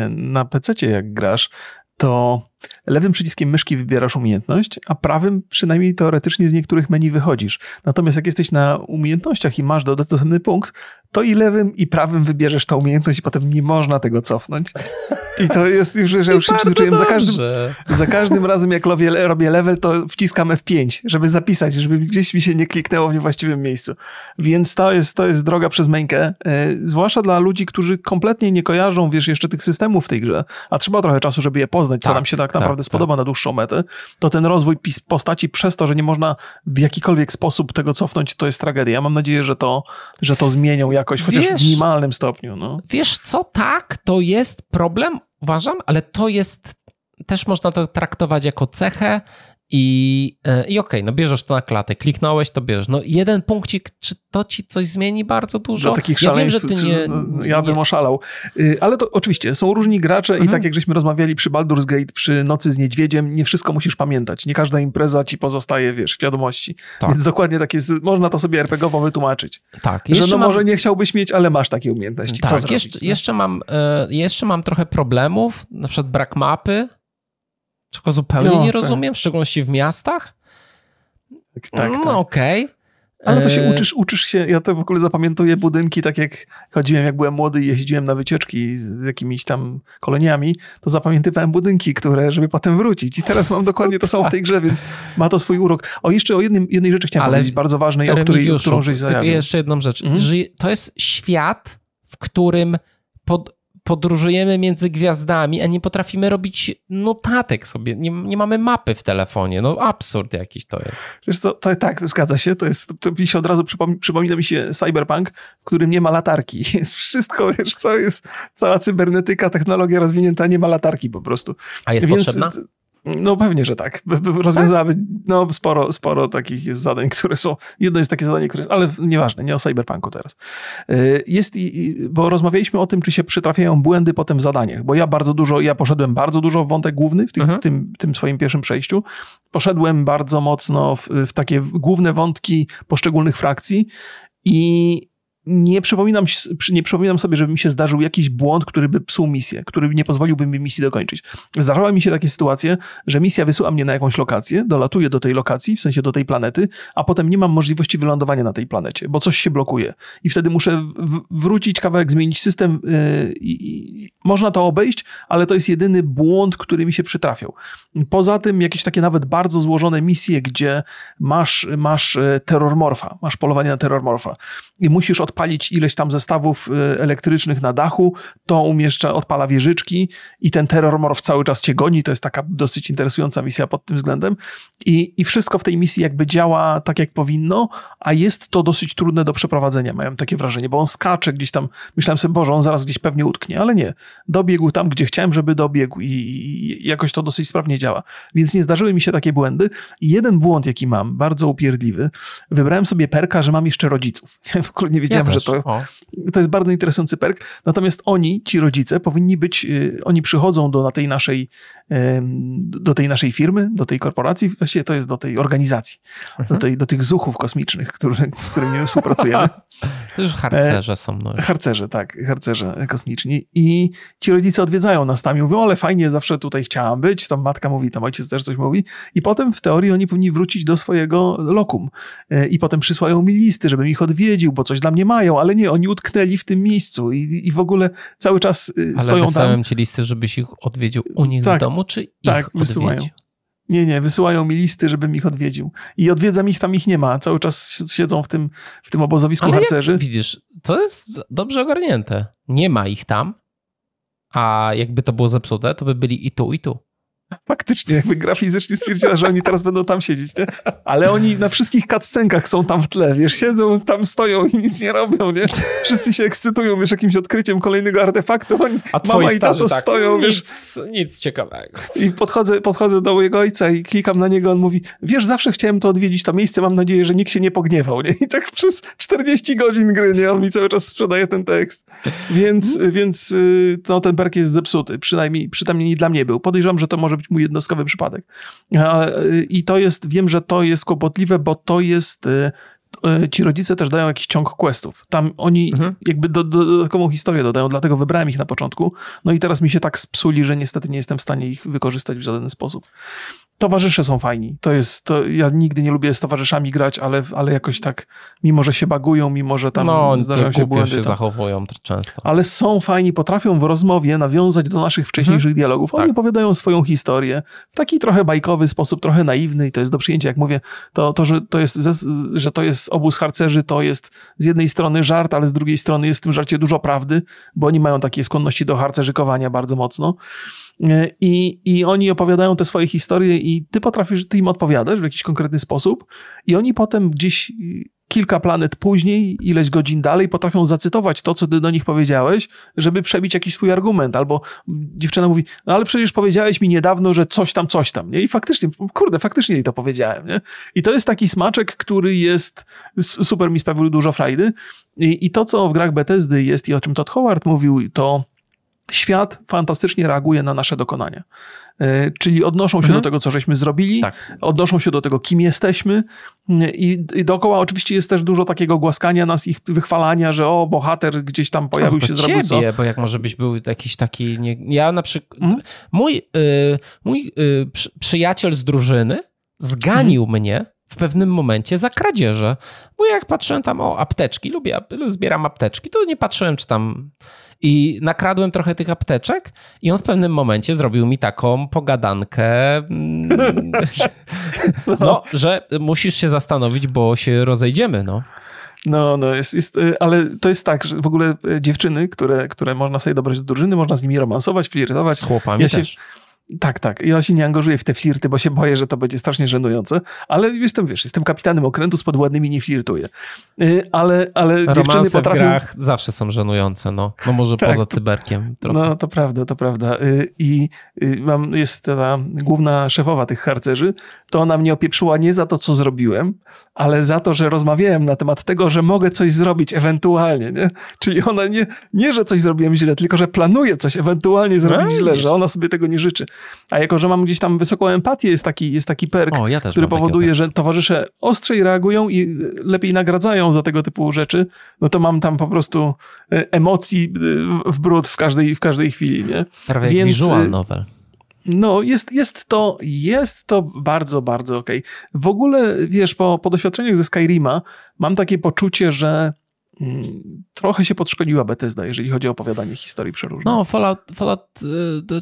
na PC, jak grasz, to lewym przyciskiem myszki wybierasz umiejętność, a prawym przynajmniej teoretycznie z niektórych menu wychodzisz. Natomiast jak jesteś na umiejętnościach i masz dostępny punkt, to i lewym i prawym wybierzesz tą umiejętność i potem nie można tego cofnąć. I to jest już, że już się przyzwyczaiłem za każdym, za każdym razem jak robię, robię level, to wciskam F5, żeby zapisać, żeby gdzieś mi się nie kliknęło w niewłaściwym miejscu. Więc to jest, to jest droga przez mękę, e, zwłaszcza dla ludzi, którzy kompletnie nie kojarzą, wiesz, jeszcze tych systemów w tej grze, a trzeba trochę czasu, żeby je poznać, co tak, nam się tak, tak naprawdę tak, spodoba na dłuższą metę, to ten rozwój postaci przez to, że nie można w jakikolwiek sposób tego cofnąć, to jest tragedia. Ja mam nadzieję, że to, że to zmienią jakoś, chociaż wiesz, w minimalnym stopniu. No. Wiesz co, tak, to jest problem, uważam, ale to jest też można to traktować jako cechę i, e, i okej, okay, no bierzesz to na klatę, kliknąłeś, to bierzesz. No jeden punkcik, czy to ci coś zmieni bardzo dużo? Do takich ja wiem, że ty nie, Ja bym oszalał. Y, ale to oczywiście, są różni gracze mhm. i tak jak żeśmy rozmawiali przy Baldur's Gate, przy Nocy z Niedźwiedziem, nie wszystko musisz pamiętać. Nie każda impreza ci pozostaje, wiesz, w świadomości. Tak. Więc dokładnie tak jest, można to sobie RPGowo wytłumaczyć. Tak. Jeszcze że no mam... może nie chciałbyś mieć, ale masz takie umiejętności. Tak, Co zrobić, jeszcze, jeszcze, mam, e, jeszcze mam trochę problemów, na przykład brak mapy, czego zupełnie no, nie tak. rozumiem, w szczególności w miastach. Tak, tak. No tak. okej. Okay. Ale to się e, uczysz, uczysz się, ja to w ogóle zapamiętuję budynki, tak jak chodziłem, jak byłem młody i jeździłem na wycieczki z jakimiś tam koloniami, to zapamiętywałem budynki, które, żeby potem wrócić. I teraz mam dokładnie to samo w tej grze, więc ma to swój urok. O, jeszcze o jednym, jednej rzeczy chciałem Ale powiedzieć, bardzo ważnej, o której, którą żeś zajawił. Jeszcze jedną rzecz. Mhm. Że to jest świat, w którym pod, podróżujemy między gwiazdami, a nie potrafimy robić notatek sobie. Nie, nie mamy mapy w telefonie. No absurd jakiś to jest. Wiesz co, to tak, zgadza się. To jest, to mi się od razu przypomina, przypomina mi się cyberpunk, w którym nie ma latarki. [laughs] Jest wszystko, wiesz co, jest cała cybernetyka, technologia rozwinięta, nie ma latarki po prostu. A jest Więc, potrzebna? No pewnie, że tak. Rozwiązałaby no, sporo, sporo takich jest zadań, [laughs] które są. Jedno jest takie zadanie, które. Ale nieważne, nie o cyberpunku teraz. Y, jest, bo rozmawialiśmy o tym, czy się przytrafiają błędy potem w zadaniach, bo ja bardzo dużo, ja poszedłem bardzo dużo w wątek główny w tym, mhm. tym, tym swoim pierwszym przejściu. Poszedłem bardzo mocno w, w takie główne wątki poszczególnych frakcji i nie przypominam, nie przypominam sobie, żeby mi się zdarzył jakiś błąd, który by psuł misję, który nie pozwoliłby mi misji dokończyć. Zdarzały mi się takie sytuacje, że misja wysyła mnie na jakąś lokację, dolatuję do tej lokacji, w sensie do tej planety, a potem nie mam możliwości wylądowania na tej planecie, bo coś się blokuje. I wtedy muszę wrócić kawałek, zmienić system. Yy, i, można to obejść, ale to jest jedyny błąd, który mi się przytrafiał. Poza tym jakieś takie nawet bardzo złożone misje, gdzie masz, masz e, terrormorfa, masz polowanie na terrormorfa i musisz odpalić ileś tam zestawów y, elektrycznych na dachu, to umieszcza, odpala wieżyczki i ten terrormorf cały czas cię goni. To jest taka dosyć interesująca misja pod tym względem. I, I wszystko w tej misji jakby działa tak, jak powinno, a jest to dosyć trudne do przeprowadzenia, miałem takie wrażenie, bo on skacze gdzieś tam, myślałem sobie, Boże, on zaraz gdzieś pewnie utknie, ale nie. Dobiegł tam, gdzie chciałem, żeby dobiegł i, i jakoś to dosyć sprawnie działa. Więc nie zdarzyły mi się takie błędy. I jeden błąd, jaki mam, bardzo upierdliwy, wybrałem sobie perka, że mam jeszcze rodziców. [laughs] w ogóle nie wiedziałem, ja że to, to jest bardzo interesujący perk. Natomiast oni, ci rodzice, powinni być, y, oni przychodzą do na tej naszej, do tej naszej firmy, do tej korporacji, właściwie to jest do tej organizacji, mhm. do, tej, do tych zuchów kosmicznych, który, z którymi współpracujemy. [laughs] To już harcerze są. No. Harcerze, tak, harcerze kosmiczni. I ci rodzice odwiedzają nas tam i mówią, ale fajnie, zawsze tutaj chciałam być. Tam matka mówi, tam ojciec też coś mówi. I potem w teorii oni powinni wrócić do swojego lokum. E, I potem przysłają mi listy, żebym ich odwiedził, bo coś dla mnie mają, ale nie, oni utknęli w tym miejscu i, i w ogóle cały czas y, ale stoją tam. Ale ci listy, żebyś ich odwiedził u nich tak, w domu, czy ich tak, wysyłają. Odwiedził? Nie, nie, wysyłają mi listy, żebym ich odwiedził. I odwiedzam ich, tam ich nie ma. Cały czas siedzą w tym, w tym obozowisku Ale harcerzy. Jak, widzisz, to jest dobrze ogarnięte. Nie ma ich tam, a jakby to było zepsute, to by byli i tu, i tu. Faktycznie, jakby gra fizycznie stwierdziła, że oni teraz będą tam siedzieć, nie? Ale oni na wszystkich cutscenkach są tam w tle, wiesz, siedzą, tam stoją i nic nie robią, nie? Wszyscy się ekscytują, wiesz, jakimś odkryciem kolejnego artefaktu, oni, A mama i tato tak, stoją, nic, wiesz. Nic ciekawego. I podchodzę, podchodzę do mojego ojca i klikam na niego, on mówi, wiesz, zawsze chciałem to odwiedzić, to miejsce, mam nadzieję, że nikt się nie pogniewał, nie? I tak przez 40 godzin gry, nie? On mi cały czas sprzedaje ten tekst. Więc, więc y, no, ten perk jest zepsuty, przynajmniej, przynajmniej dla mnie był. Podejrzewam, że to może być mój jednostkowy przypadek. I to jest, wiem, że to jest kłopotliwe, bo to jest y, y, ci rodzice też dają jakiś ciąg questów. Tam oni mhm. jakby do, do, dodatkową historię dodają, dlatego wybrałem ich na początku. No i teraz mi się tak spsuli, że niestety nie jestem w stanie ich wykorzystać w żaden sposób. Towarzysze są fajni. To jest, to ja nigdy nie lubię z towarzyszami grać, ale, ale jakoś tak, mimo że się bagują, mimo że tam no, zdarzają się błędy. się tam. zachowują często. Ale są fajni, potrafią w rozmowie nawiązać do naszych wcześniejszych mhm. dialogów. Oni tak. opowiadają swoją historię w taki trochę bajkowy sposób, trochę naiwny i to jest do przyjęcia, jak mówię, to, to, że, to jest, że to jest obóz harcerzy, to jest z jednej strony żart, ale z drugiej strony jest w tym żarcie dużo prawdy, bo oni mają takie skłonności do harcerzykowania bardzo mocno. E, I, I oni opowiadają te swoje historie, i ty potrafisz, ty im odpowiadasz w jakiś konkretny sposób, i oni potem gdzieś kilka planet później, ileś godzin dalej, potrafią zacytować to, co ty do nich powiedziałeś, żeby przebić jakiś swój argument. Albo dziewczyna mówi, no ale przecież powiedziałeś mi niedawno, że coś tam, coś tam. Nie? I faktycznie, kurde, faktycznie jej to powiedziałem. Nie? I to jest taki smaczek, który jest, super mi sprawił dużo frajdy. I, I to, co w grach Bethesdy jest i o czym Todd Howard mówił, to świat fantastycznie reaguje na nasze dokonania. E, czyli odnoszą się mhm. do tego, co żeśmy zrobili, tak. odnoszą się do tego, kim jesteśmy i, i dookoła oczywiście jest też dużo takiego głaskania nas, ich wychwalania, że o, bohater gdzieś tam pojawił no, się, zrobił co. bo jak może byś był jakiś taki... Nie, ja na przykład... Mhm. Mój, y, mój y, przy, przyjaciel z drużyny zganił mhm. mnie w pewnym momencie za kradzieże. Bo jak patrzyłem tam o apteczki, lubię, zbieram apteczki, to nie patrzyłem, czy tam i nakradłem trochę tych apteczek i on w pewnym momencie zrobił mi taką pogadankę, mm, [laughs] no, że musisz się zastanowić, bo się rozejdziemy, no. No, no, jest, jest, y, ale to jest tak, że w ogóle y, dziewczyny, które, które można sobie dobrać do drużyny, można z nimi romansować, flirtować. Z chłopami ja też. Się, tak, tak. Ja się nie angażuję w te flirty, bo się boję, że to będzie strasznie żenujące, ale jestem, wiesz, jestem kapitanem okrętu, z podwładnymi nie flirtuję. Y, ale, ale dziewczyny potrafią... w grach zawsze są żenujące, no. No może tak, poza cyberkiem trochę. No to prawda, to prawda. Y, I y, mam, jest ta główna szefowa tych harcerzy, to ona mnie opieprzyła nie za to, co zrobiłem, ale za to, że rozmawiałem na temat tego, że mogę coś zrobić ewentualnie, nie? Czyli ona nie, nie że coś zrobiłem źle, tylko że planuję coś ewentualnie zrobić no, źle, że ona sobie tego nie życzy. A jako, że mam gdzieś tam wysoką empatię, jest taki, jest taki perk, o, ja który powoduje, że towarzysze ostrzej reagują i lepiej nagradzają za tego typu rzeczy, no to mam tam po prostu e, emocji e, w brud w każdej, w każdej chwili, nie? Prawie Więc, jak visual novel. No, jest, jest, to, jest to bardzo, bardzo okej. Okay. W ogóle, wiesz, po, po doświadczeniach ze Skyrima mam takie poczucie, że trochę się podszkoliła Bethesda, jeżeli chodzi o opowiadanie historii przeróżnych. No, Fallout, Fallout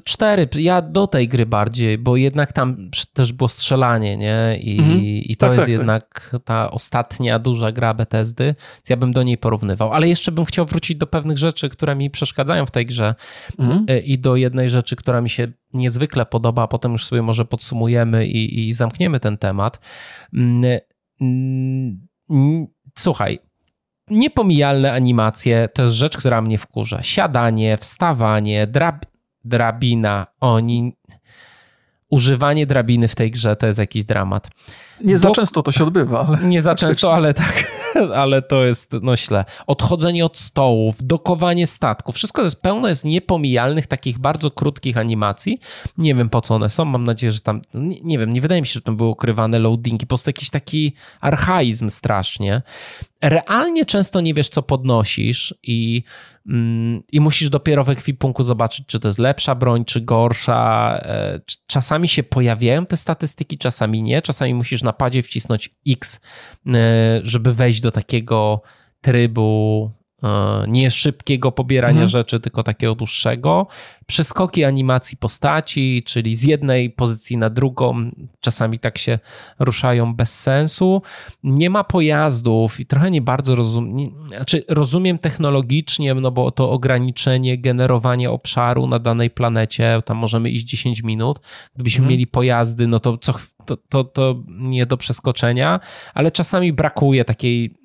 4, y, ja do tej gry bardziej, bo jednak tam też było strzelanie, nie? I, mhm. i to tak, jest tak, tak. jednak tak. ta ostatnia duża gra Bethesdy, więc ja bym do niej porównywał. Ale jeszcze bym chciał wrócić do pewnych rzeczy, które mi przeszkadzają w tej grze mhm. Y, i do jednej rzeczy, która mi się niezwykle podoba, a potem już sobie może podsumujemy i, i zamkniemy ten temat. Mm, mm, słuchaj, niepomijalne animacje to jest rzecz, która mnie wkurza. Siadanie, wstawanie, drab, drabina. Oni. Używanie drabiny w tej grze to jest jakiś dramat. Nie za często to się odbywa. Ale nie za [laughs] często, ale tak. [laughs] ale to jest no źle. Odchodzenie od stołów, dokowanie statku, wszystko to jest pełno jest niepomijalnych, takich bardzo krótkich animacji. Nie wiem po co one są, mam nadzieję, że tam, nie, nie wiem, nie wydaje mi się, że tam były ukrywane loadingi, po prostu jakiś taki archaizm strasznie. Realnie często nie wiesz, co podnosisz i mm, i musisz dopiero w ekwipunku zobaczyć, czy to jest lepsza broń, czy gorsza. E, czasami się pojawiają te statystyki, czasami nie. Czasami musisz na padzie wcisnąć X, e, żeby wejść do takiego trybu nie szybkiego pobierania mhm. rzeczy, tylko takiego dłuższego. Przeskoki animacji postaci, czyli z jednej pozycji na drugą, czasami tak się ruszają bez sensu. Nie ma pojazdów i trochę nie bardzo rozumiem, znaczy rozumiem technologicznie, no bo to ograniczenie generowania obszaru na danej planecie, tam możemy iść 10 minut. Gdybyśmy mhm. mieli pojazdy, no to co to, to, to nie do przeskoczenia, ale czasami brakuje takiej,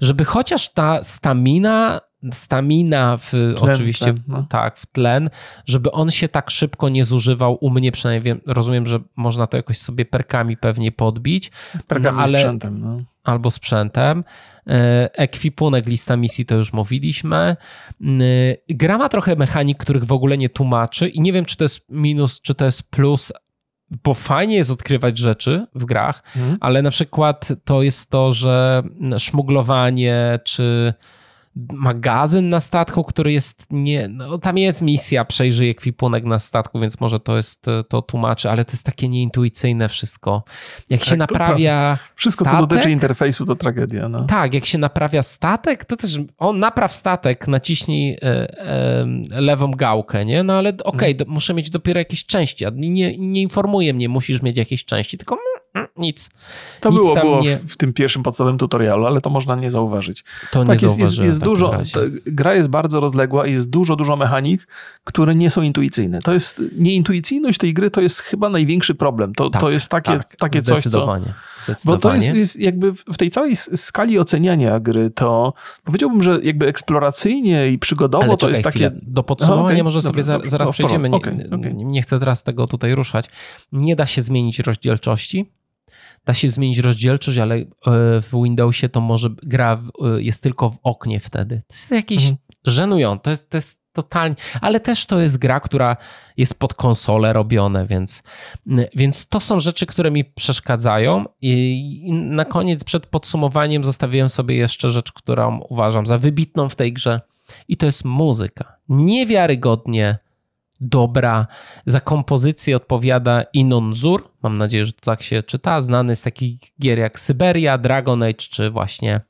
żeby chociaż ta stamina stamina w, tlen, oczywiście tlen, no. tak, w tlen, żeby on się tak szybko nie zużywał u mnie, przynajmniej wiem, rozumiem, że można to jakoś sobie perkami pewnie podbić. Perkami no, ale, sprzętem. No. Albo sprzętem. E, ekwipunek, lista misji to już mówiliśmy. E, gra ma trochę mechanik, których w ogóle nie tłumaczy i nie wiem, czy to jest minus, czy to jest plus, bo fajnie jest odkrywać rzeczy w grach, mhm. ale na przykład to jest to, że szmuglowanie czy magazyn na statku, który jest nie, no tam jest misja, przejrzyj ekwipunek na statku, więc może to jest, to tłumaczy, ale to jest takie nieintuicyjne wszystko. Jak tak, się naprawia Wszystko, statek, co dotyczy interfejsu, to tragedia. No. Tak, jak się naprawia statek, to też, on napraw statek, naciśnij e, e, lewą gałkę, nie? No ale okej, okay, hmm. muszę mieć dopiero jakieś części, nie, nie informuje mnie, musisz mieć jakieś części, tylko Mm, nic. To nic było, było nie... w tym pierwszym podstawowym tutorialu, ale to można nie zauważyć. To tak, nie jest, jest, jest dużo, Gra jest bardzo rozległa i jest dużo, dużo mechanik, które nie są intuicyjne. To jest, nieintuicyjność tej gry to jest chyba największy problem. To, tak, to jest takie, tak, takie coś, co... Bo to jest, jest jakby w tej całej skali oceniania gry, to powiedziałbym, że jakby eksploracyjnie i przygodowo ale to jest takie... Do podsumowania okay, może sobie dobra, zaraz przejdziemy. Nie, okay, okay. nie chcę teraz tego tutaj ruszać. Nie da się zmienić rozdzielczości da się zmienić rozdzielczość, ale e, w Windowsie to może gra e, jest tylko w oknie wtedy. To jest jakieś mhm. żenujące, to jest, to jest totalnie, ale też to jest gra, która jest pod konsolę robione, więc, więc to są rzeczy, które mi przeszkadzają i na koniec przed podsumowaniem zostawiłem sobie jeszcze rzecz, którą uważam za wybitną w tej grze i to jest muzyka. Niewiarygodnie dobra. Za kompozycję odpowiada Inon Zur. Mam nadzieję, że to tak się czyta. Znany z takich gier jak Syberia, Dragon Age czy właśnie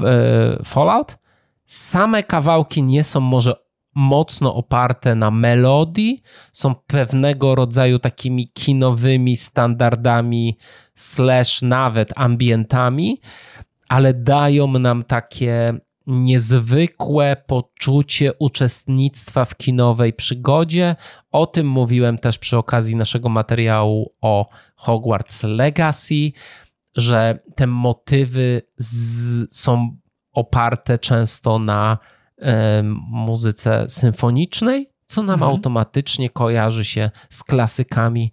e, Fallout. Same kawałki nie są może mocno oparte na melodii, są pewnego rodzaju takimi kinowymi standardami, slash nawet ambientami, ale dają nam takie niezwykłe poczucie uczestnictwa w kinowej przygodzie. O tym mówiłem też przy okazji naszego materiału o Hogwarts Legacy, że te motywy z, są oparte często na e, muzyce symfonicznej, co nam mhm. automatycznie kojarzy się z klasykami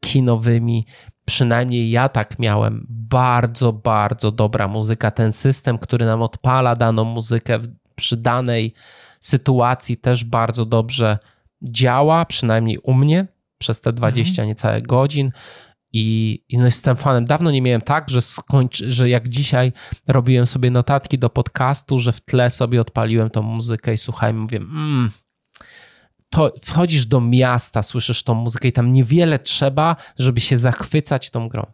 kinowymi. Przynajmniej ja tak miałem. Bardzo, bardzo dobra muzyka. Ten system, który nam odpala daną muzykę przy danej sytuacji, też bardzo dobrze działa, przynajmniej u mnie przez te 20 mhm. niecałe godzin. I, I no jestem fanem. Dawno nie miałem tak, że, skończy, że jak dzisiaj robiłem sobie notatki do podcastu, że w tle sobie odpaliłem tą muzykę i słuchałem, mówię, mmm, to wchodzisz do miasta, słyszysz tą muzykę i tam niewiele trzeba, żeby się zachwycać tą grą.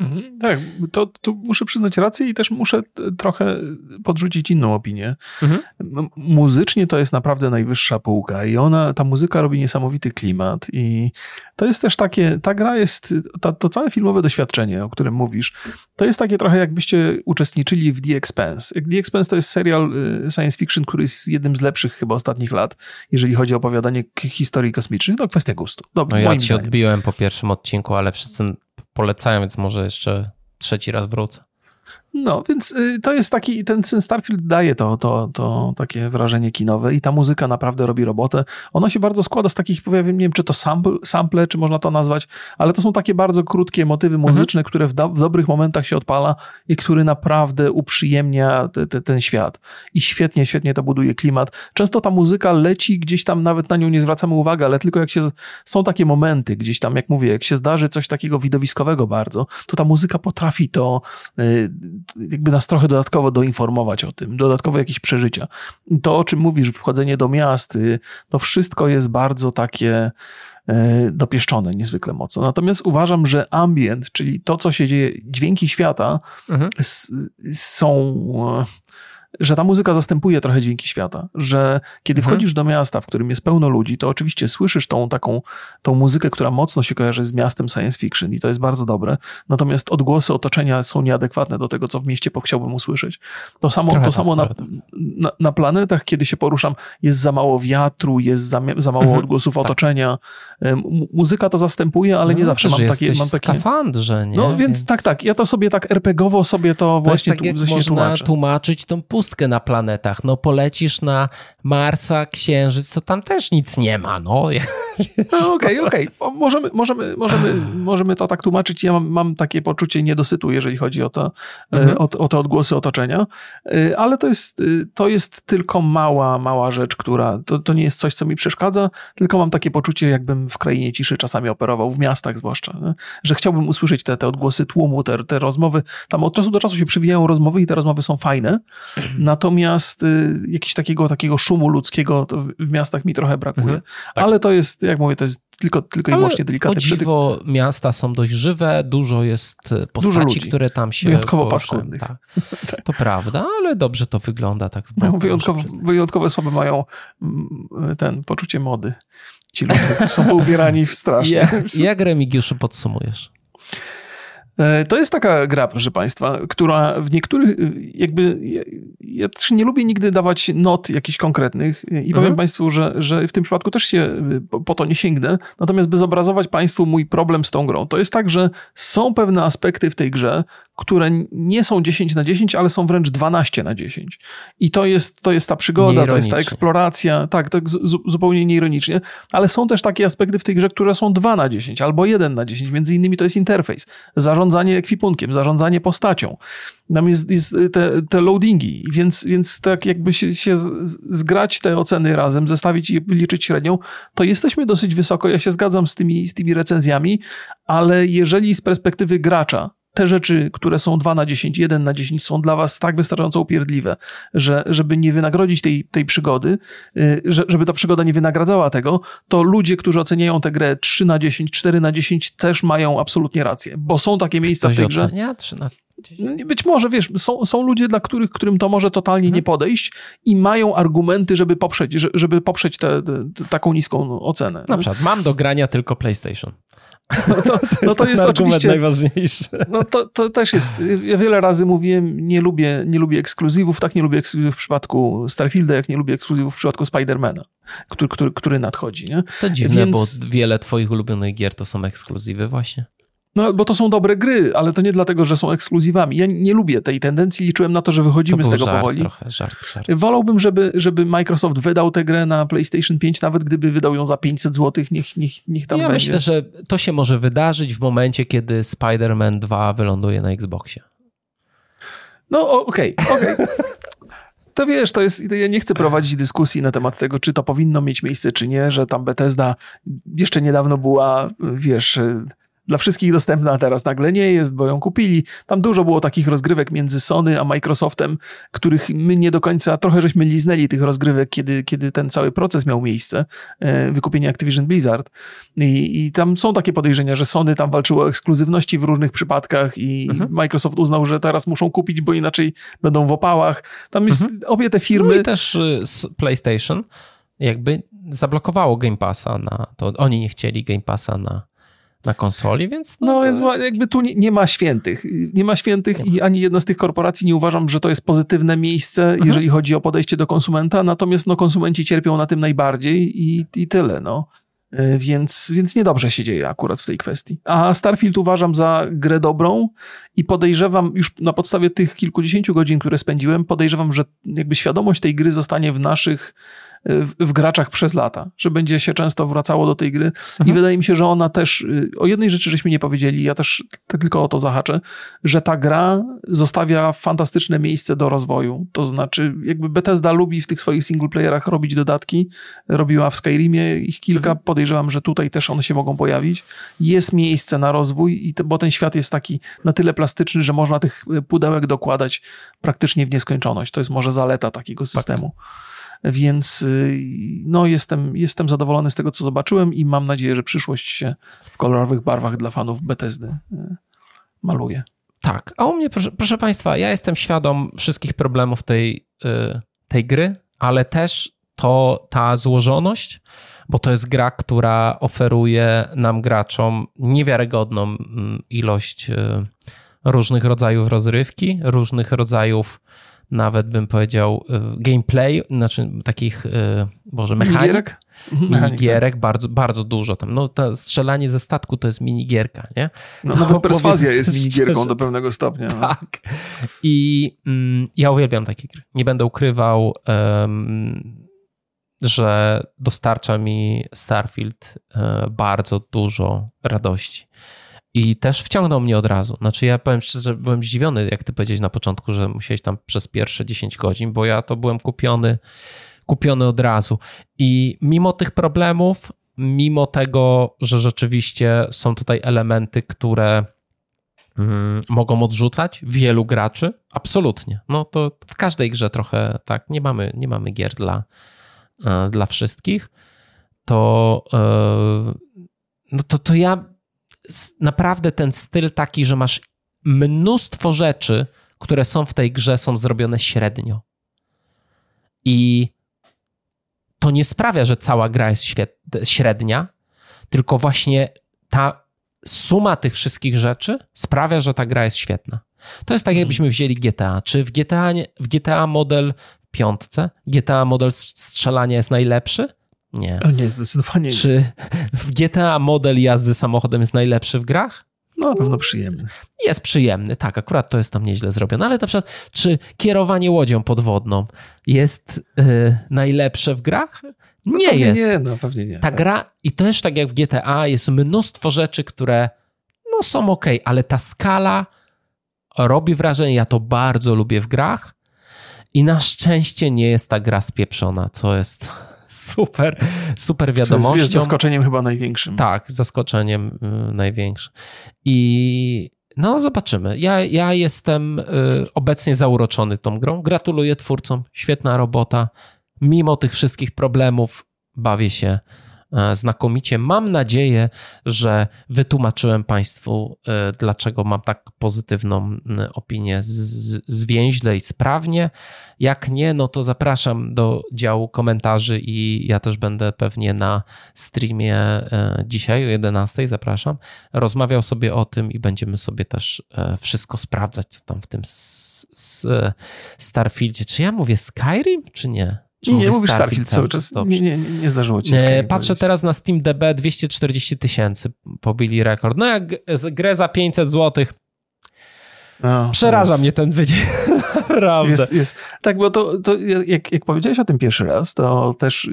Mhm, tak, to, to, muszę przyznać rację i też muszę trochę podrzucić inną opinię. Mhm. Muzycznie to jest naprawdę najwyższa półka i ona, ta muzyka robi niesamowity klimat i to jest też takie, ta gra jest, ta, to całe filmowe doświadczenie, o którym mówisz, to jest takie trochę jakbyście uczestniczyli w The Expanse. The Expanse to jest serial y, science fiction, który jest jednym z lepszych chyba ostatnich lat, jeżeli chodzi o opowiadanie historii kosmicznych. To kwestia gustu. no ja ci zdaniem. odbiłem po pierwszym odcinku, ale wszyscy polecają, więc może jeszcze trzeci raz wrócę. No, więc y, to jest taki, ten, ten Starfield daje to, to, to takie wrażenie kinowe i ta muzyka naprawdę robi robotę. Ona się bardzo składa z takich, powiem, nie wiem, czy to sample, sample, czy można to nazwać, ale to są takie bardzo krótkie motywy mhm. muzyczne, mhm. które w, w, dobrych momentach się odpala i który naprawdę uprzyjemnia te, te, ten świat. I świetnie, świetnie to buduje klimat. Często ta muzyka leci gdzieś tam, nawet na nią nie zwracamy uwagi, ale tylko jak się, są takie momenty gdzieś tam, jak mówię, jak się zdarzy coś takiego widowiskowego bardzo, to ta muzyka potrafi to y, jakby nas trochę dodatkowo doinformować o tym, dodatkowo jakieś przeżycia. To, o czym mówisz, wchodzenie do miast, y, to wszystko jest bardzo takie e, dopieszczone niezwykle mocno. Natomiast uważam, że ambient, czyli to, co się dzieje, dźwięki świata mhm. są że ta muzyka zastępuje trochę dźwięki świata, że kiedy mhm. wchodzisz do miasta, w którym jest pełno ludzi, to oczywiście słyszysz tą taką, tą muzykę, która mocno się kojarzy z miastem science fiction i to jest bardzo dobre, natomiast odgłosy otoczenia są nieadekwatne do tego, co w mieście chciałbym usłyszeć. To samo, to tak, samo na, na, na, planetach, kiedy się poruszam, jest za mało wiatru, jest za, za mało mhm. odgłosów tak. otoczenia. Muzyka to zastępuje, ale no, nie zawsze mam takie... Mam takie skafandrze, nie? No więc, więc, tak, tak. Ja to sobie tak RPGowo sobie to, to właśnie tak, tu, jak można tłumaczę. tłumaczyć tą pustkę na planetach. No polecisz na Marsa, Księżyc, to tam też nic nie ma, no. [laughs] no okej, okej. Okay. Możemy, możemy, możemy, możemy to tak tłumaczyć. Ja mam, mam takie poczucie niedosytu, jeżeli chodzi o, to, e, mhm. o, o te odgłosy otoczenia, e, ale to jest, e, to jest tylko mała, mała rzecz, która, to, to nie jest coś, co mi przeszkadza, tylko mam takie poczucie, jakbym w krainie ciszy czasami operował, w miastach zwłaszcza, nie? że chciałbym usłyszeć te, te odgłosy tłumu, te, te rozmowy. Tam od czasu do czasu się przywijają rozmowy i te rozmowy są fajne, Natomiast y, jakiegoś takiego, takiego szumu ludzkiego w miastach mi trochę brakuje. Mhm, tak. Ale to jest, jak mówię, to jest tylko, tylko i wyłącznie delikatne. O dziwo, przytyk. miasta są dość żywe, dużo jest y, postaci, dużo które tam się... Wyjątkowo paskudnych. Tak. [laughs] tak. To prawda, ale dobrze to wygląda tak z no, wyjątkowo, wyjątkowe słabe mają mm, ten poczucie mody. Ci ludzie są poubierani w [laughs] strasznie. Jak, jak Remigiuszu podsumujesz? E, to jest taka gra, proszę Państwa, która w niektórych, jakby, ja, ja też nie lubię nigdy dawać not jakichś konkretnych i mhm. powiem Państwu, że, że w tym przypadku też się po to nie sięgnę, natomiast by zobrazować Państwu mój problem z tą grą. To jest tak, że są pewne aspekty w tej grze, które nie są 10 na 10, ale są wręcz 12 na 10. I to jest, to jest ta przygoda, to jest ta eksploracja, tak, tak zupełnie nieironicznie, ale są też takie aspekty w tej grze, które są 2 na 10 albo 1 na 10. Między innymi to jest interfejs, zarządzanie ekwipunkiem, zarządzanie postacią. Tam jest, jest te, te loadingi, więc, więc tak jakby się, się zgrać te oceny razem, zestawić i liczyć średnią, to jesteśmy dosyć wysoko. Ja się zgadzam z tymi, z tymi recenzjami, ale jeżeli z perspektywy gracza te rzeczy, które są 2 na 10, 1 na 10 są dla was tak wystarczająco upierdliwe, że żeby nie wynagrodzić tej, tej przygody, y, że, żeby ta przygoda nie wynagradzała tego, to ludzie, którzy oceniają tę grę 3 na 10, 4 na 10 też mają absolutnie rację, bo są takie miejsca Ktoś w tej grze. Ocenia 3 na no, być może, wiesz, są, są ludzie, dla których, którym to może totalnie hmm. nie podejść i mają argumenty, żeby poprzeć, żeby poprzeć te, te, taką niską ocenę. Na przykład, mam do grania tylko PlayStation. No to, to jest, no to jest oczywiście najważniejszy. No to, to też jest. Ja wiele razy mówiłem, nie lubię, nie lubię ekskluzywów, tak nie lubię ekskluzywów w przypadku Starfielda, jak nie lubię ekskluzywów w przypadku Spidermana, który, który, który nadchodzi. Nie? To dziwne, Więc... bo wiele twoich ulubionych gier to są ekskluzywy właśnie. No, bo to są dobre gry, ale to nie dlatego, że są ekskluzywami. Ja nie lubię tej tendencji, liczyłem na to, że wychodzimy to z tego żart, powoli. Trochę, żart, żart. Wolałbym, żeby, żeby Microsoft wydał tę grę na PlayStation 5, nawet gdyby wydał ją za 500 zł, niech, niech, niech tam ja będzie. myślę, że to się może wydarzyć w momencie, kiedy Spider-Man 2 wyląduje na Xboxie. No okej, okay, okej. Okay. [laughs] To wiesz, to jest, ja nie chcę prowadzić dyskusji na temat tego, czy to powinno mieć miejsce, czy nie, że tam Bethesda jeszcze niedawno była, wiesz, dla wszystkich dostępna, a teraz nagle nie jest, bo ją kupili. Tam dużo było takich rozgrywek między Sony a Microsoftem, których my nie do końca, trochę żeśmy liznęli tych rozgrywek, kiedy, kiedy ten cały proces miał miejsce, e, wykupienie Activision Blizzard. I, I, tam są takie podejrzenia, że Sony tam walczyło o ekskluzywności w różnych przypadkach i mhm. Microsoft uznał, że teraz muszą kupić, bo inaczej będą w opałach. Tam jest mhm. obie te firmy... No i też y, PlayStation jakby zablokowało Game Passa na to. Oni nie chcieli Game Passa na na konsoli, więc... No, no więc jest... jakby tu nie, nie, ma świętych. Nie ma świętych i ani jedna z tych korporacji nie uważam, że to jest pozytywne miejsce, mhm. jeżeli chodzi o podejście do konsumenta, natomiast no, konsumenci cierpią na tym najbardziej i, i tyle, no. E, więc, więc niedobrze się dzieje akurat w tej kwestii. A Starfield uważam za grę dobrą i podejrzewam, już na podstawie tych kilkudziesięciu godzin, które spędziłem, podejrzewam, że jakby świadomość tej gry zostanie w naszych w, w, graczach przez lata, że będzie się często wracało do tej gry mhm. i wydaje mi się, że ona też, y, o jednej rzeczy żeśmy nie powiedzieli, ja też tylko o to zahaczę, że ta gra zostawia fantastyczne miejsce do rozwoju, to znaczy jakby Bethesda lubi w tych swoich singleplayerach robić dodatki, robiła w Skyrimie ich kilka, mhm. podejrzewam, że tutaj też one się mogą pojawić, jest miejsce na rozwój, i to, bo ten świat jest taki na tyle plastyczny, że można tych pudełek dokładać praktycznie w nieskończoność, to jest może zaleta takiego tak. systemu. Tak. Więc y, no, jestem, jestem zadowolony z tego, co zobaczyłem i mam nadzieję, że przyszłość się w kolorowych barwach dla fanów Bethesdy y, maluje. Tak, a u mnie, proszę, proszę Państwa, ja jestem świadom wszystkich problemów tej, y, tej gry, ale też to ta złożoność, bo to jest gra, która oferuje nam graczom niewiarygodną mm, ilość różnych rodzajów rozrywki, różnych rodzajów nawet bym powiedział y, gameplay, znaczy takich, y, boże, mechanik. Minigierek? Mhm, minigierek, tak. bardzo, bardzo dużo tam. No to strzelanie ze statku to jest minigierka, nie? No, no nawet perswazja jest minigierką do pewnego stopnia. No. Tak. I mm, ja uwielbiam takie gry. Nie będę ukrywał, um, że dostarcza mi Starfield um, bardzo dużo radości. I też wciągnął mnie od razu. Znaczy, ja powiem szczerze, byłem zdziwiony, jak ty powiedziałeś na początku, że musiałeś tam przez pierwsze 10 godzin, bo ja to byłem kupiony, kupiony od razu. I mimo tych problemów, mimo tego, że rzeczywiście są tutaj elementy, które mm, mogą odrzucać wielu graczy, absolutnie. No to w każdej grze trochę tak, nie mamy, nie mamy gier dla, e, dla wszystkich. To, e, no to, to ja naprawdę ten styl taki, że masz mnóstwo rzeczy, które są w tej grze, są zrobione średnio. I to nie sprawia, że cała gra jest średnia, tylko właśnie ta suma tych wszystkich rzeczy sprawia, że ta gra jest świetna. To jest tak, mhm. jakbyśmy wzięli GTA. Czy w GTA, w GTA model piątce GTA model strzelania jest najlepszy? Nie. O nie, zdecydowanie Czy nie. w GTA model jazdy samochodem jest najlepszy w grach? No, na pewno przyjemny. Jest przyjemny, tak, akurat to jest tam nieźle zrobione, ale na przykład, czy kierowanie łodzią podwodną jest yy, najlepsze w grach? No nie jest. Nie, no pewnie nie. Ta tak. gra, i też tak jak w GTA, jest mnóstwo rzeczy, które no są ok, ale ta skala robi wrażenie, ja to bardzo lubię w grach i na szczęście nie jest ta gra spieprzona, co jest super, super wiadomością. Jest zaskoczeniem chyba największym. Tak, zaskoczeniem y, największym. I no, zobaczymy. Ja, ja jestem y, obecnie zauroczony tą grą. Gratuluję twórcom, świetna robota. Mimo tych wszystkich problemów bawię się znakomicie. Mam nadzieję, że wytłumaczyłem Państwu, e, dlaczego mam tak pozytywną opinię zwięźle i sprawnie. Jak nie, no to zapraszam do działu komentarzy i ja też będę pewnie na streamie e, dzisiaj o 11. Zapraszam. Rozmawiał sobie o tym i będziemy sobie też wszystko sprawdzać, co tam w tym Starfieldzie. Czy ja mówię Skyrim, czy nie? Czy nie, nie mówisz Starfield cały czas. Nie, nie, nie zdarzyło ci się. Nie, patrzę powiedzieć. teraz na SteamDB 240 tysięcy pobili rekord. No jak grę za 500 złotych no, Przeraża jest, mnie ten wydział. [laughs] Naprawdę. Jest, jest. Tak, bo to, to jak, jak powiedziałeś o tym pierwszy raz, to też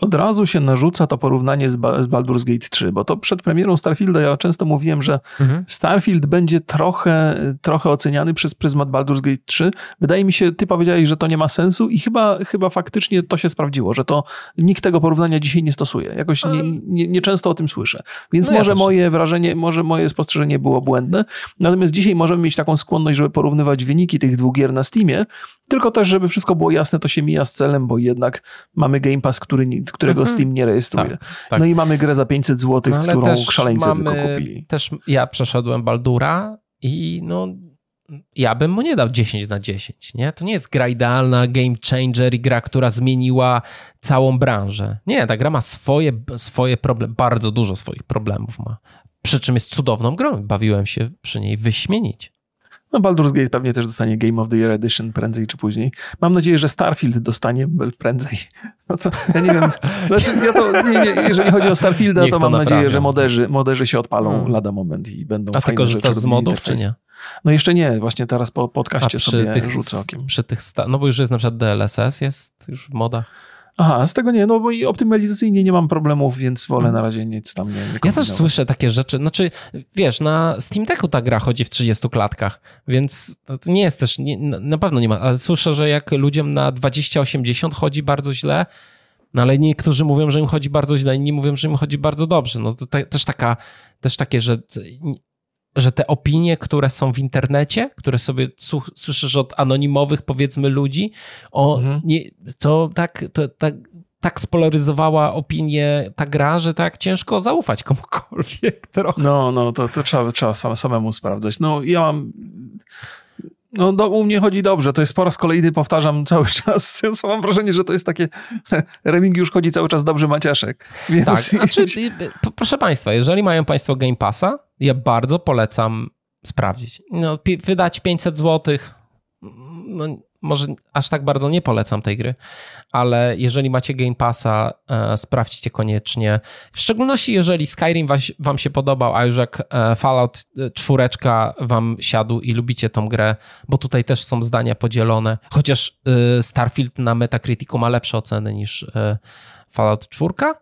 od razu się narzuca to porównanie z, ba z Baldur's Gate 3, bo to przed premierą Starfielda ja często mówiłem, że mhm. Starfield będzie trochę, trochę oceniany przez pryzmat Baldur's Gate 3. Wydaje mi się, ty powiedziałeś, że to nie ma sensu i chyba, chyba faktycznie to się sprawdziło, że to nikt tego porównania dzisiaj nie stosuje. Jakoś nie, nie, nie często o tym słyszę. Więc no może ja moje wrażenie, może moje spostrzeżenie było błędne. Natomiast dzisiaj możemy mieć taką skłonność, żeby porównywać wyniki tych dwóch gier na Steamie, tylko też, żeby wszystko było jasne, to się mija z celem, bo jednak mamy Game Pass, który którego mhm. Steam nie rejestruje. Tak, tak. No i mamy grę za 500 zł, no, którą szaleńcy mamy, tylko kupili. Też ja przeszedłem Baldura i no ja bym mu nie dał 10 na 10, nie? To nie jest gra idealna, game changer i gra, która zmieniła całą branżę. Nie, ta gra ma swoje, swoje problemy, bardzo dużo swoich problemów ma. Przy czym jest cudowną grą. Bawiłem się przy niej wyśmienić. No Baldur's Gate pewnie też dostanie Game of the Year Edition prędzej czy później. Mam nadzieję, że Starfield dostanie prędzej. No to, ja nie wiem, [laughs] znaczy ja to, nie, nie, jeżeli chodzi o Starfielda, to, to mam naprawią. nadzieję, że moderzy, moderzy się odpalą hmm. lada moment i będą A ty korzystasz z modów, czy nie? No jeszcze nie, właśnie teraz po podcaście sobie tych, rzucę okiem. Przy tych, no bo już jest na przykład DLSS, jest już w modach. Aha, z tego nie, no bo i optymalizacyjnie nie mam problemów, więc wolę na razie nic tam nie, nie Ja też słyszę takie rzeczy, znaczy wiesz, na Steam Decku ta gra chodzi w 30 klatkach, więc to nie jest też, nie, na pewno nie ma, ale słyszę, że jak ludziom na 2080 chodzi bardzo źle, no ale niektórzy mówią, że im chodzi bardzo źle, inni mówią, że im chodzi bardzo dobrze. No to te, też taka, też takie, że że te opinie, które są w internecie, które sobie słyszysz od anonimowych, powiedzmy, ludzi, o, mhm. nie, to tak, to, tak, tak spolaryzowała opinię ta gra, że tak ciężko zaufać komukolwiek [laughs] trochę. No, no, to, to trzeba, trzeba samemu sprawdzać. No, ja mam no, do, u mnie chodzi dobrze. To jest po raz kolejny, powtarzam cały [laughs] czas. Ja mam wrażenie, że to jest takie. [laughs] Reming już chodzi cały czas dobrze maciaszek. Więc... Tak, znaczy, proszę Państwa, jeżeli mają Państwo Game Passa, ja bardzo polecam sprawdzić. No, wydać 500 zł. No, może aż tak bardzo nie polecam tej gry, ale jeżeli macie Game Passa, e, sprawdźcie koniecznie. W szczególności jeżeli Skyrim was, wam się podobał, a już jak e, Fallout 4 wam siadł i lubicie tą grę, bo tutaj też są zdania podzielone, chociaż e, Starfield na Metacriticu ma lepsze oceny niż e, Fallout 4, e,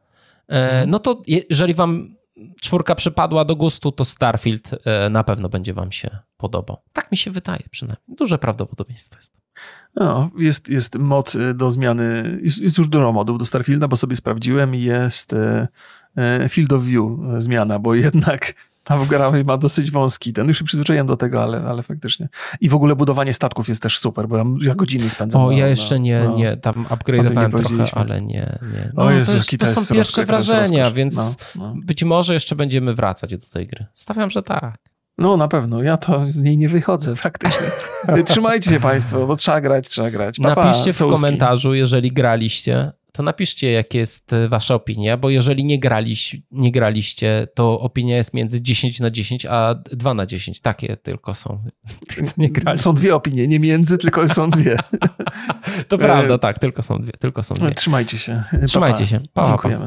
mhm. no to jeżeli wam czwórka przypadła do gustu, to Starfield e, na pewno będzie wam się podobał. Tak mi się wydaje przynajmniej. Duże prawdopodobieństwo jest. No, jest, jest mod y, do zmiany, jest, jest już dużo modów do Starfielda, bo sobie sprawdziłem i jest e, e, Field of View zmiana, bo jednak ta gra ma dosyć wąski ten. Już się przyzwyczaiłem do tego, ale, ale faktycznie. I w ogóle budowanie statków jest też super, bo ja, ja godziny spędzam. O, na, ja jeszcze nie, no, nie, tam upgrade'owałem trochę, ale nie, nie. No, o Jezu, to, jest, to, to są pierwsze wrażenia, więc no, no. być może jeszcze będziemy wracać do tej gry. Stawiam, że tak. No na pewno, ja to z niej nie wychodzę [laughs] praktycznie. Trzymajcie się Państwo, bo trzeba grać, trzeba grać. Pa, Napiszcie w komentarzu, jeżeli graliście, to napiszcie, jakie jest e, wasza opinia, bo jeżeli nie, graliś, nie graliście, to opinia jest między 10 na 10, a 2 na 10. Takie tylko są. [laughs] Są dwie opinie, nie między, tylko są dwie. [laughs] to prawda, tak, tylko są dwie. Tylko są dwie. Trzymajcie się. Trzymajcie pa, pa. się. Pa, Dziękujemy.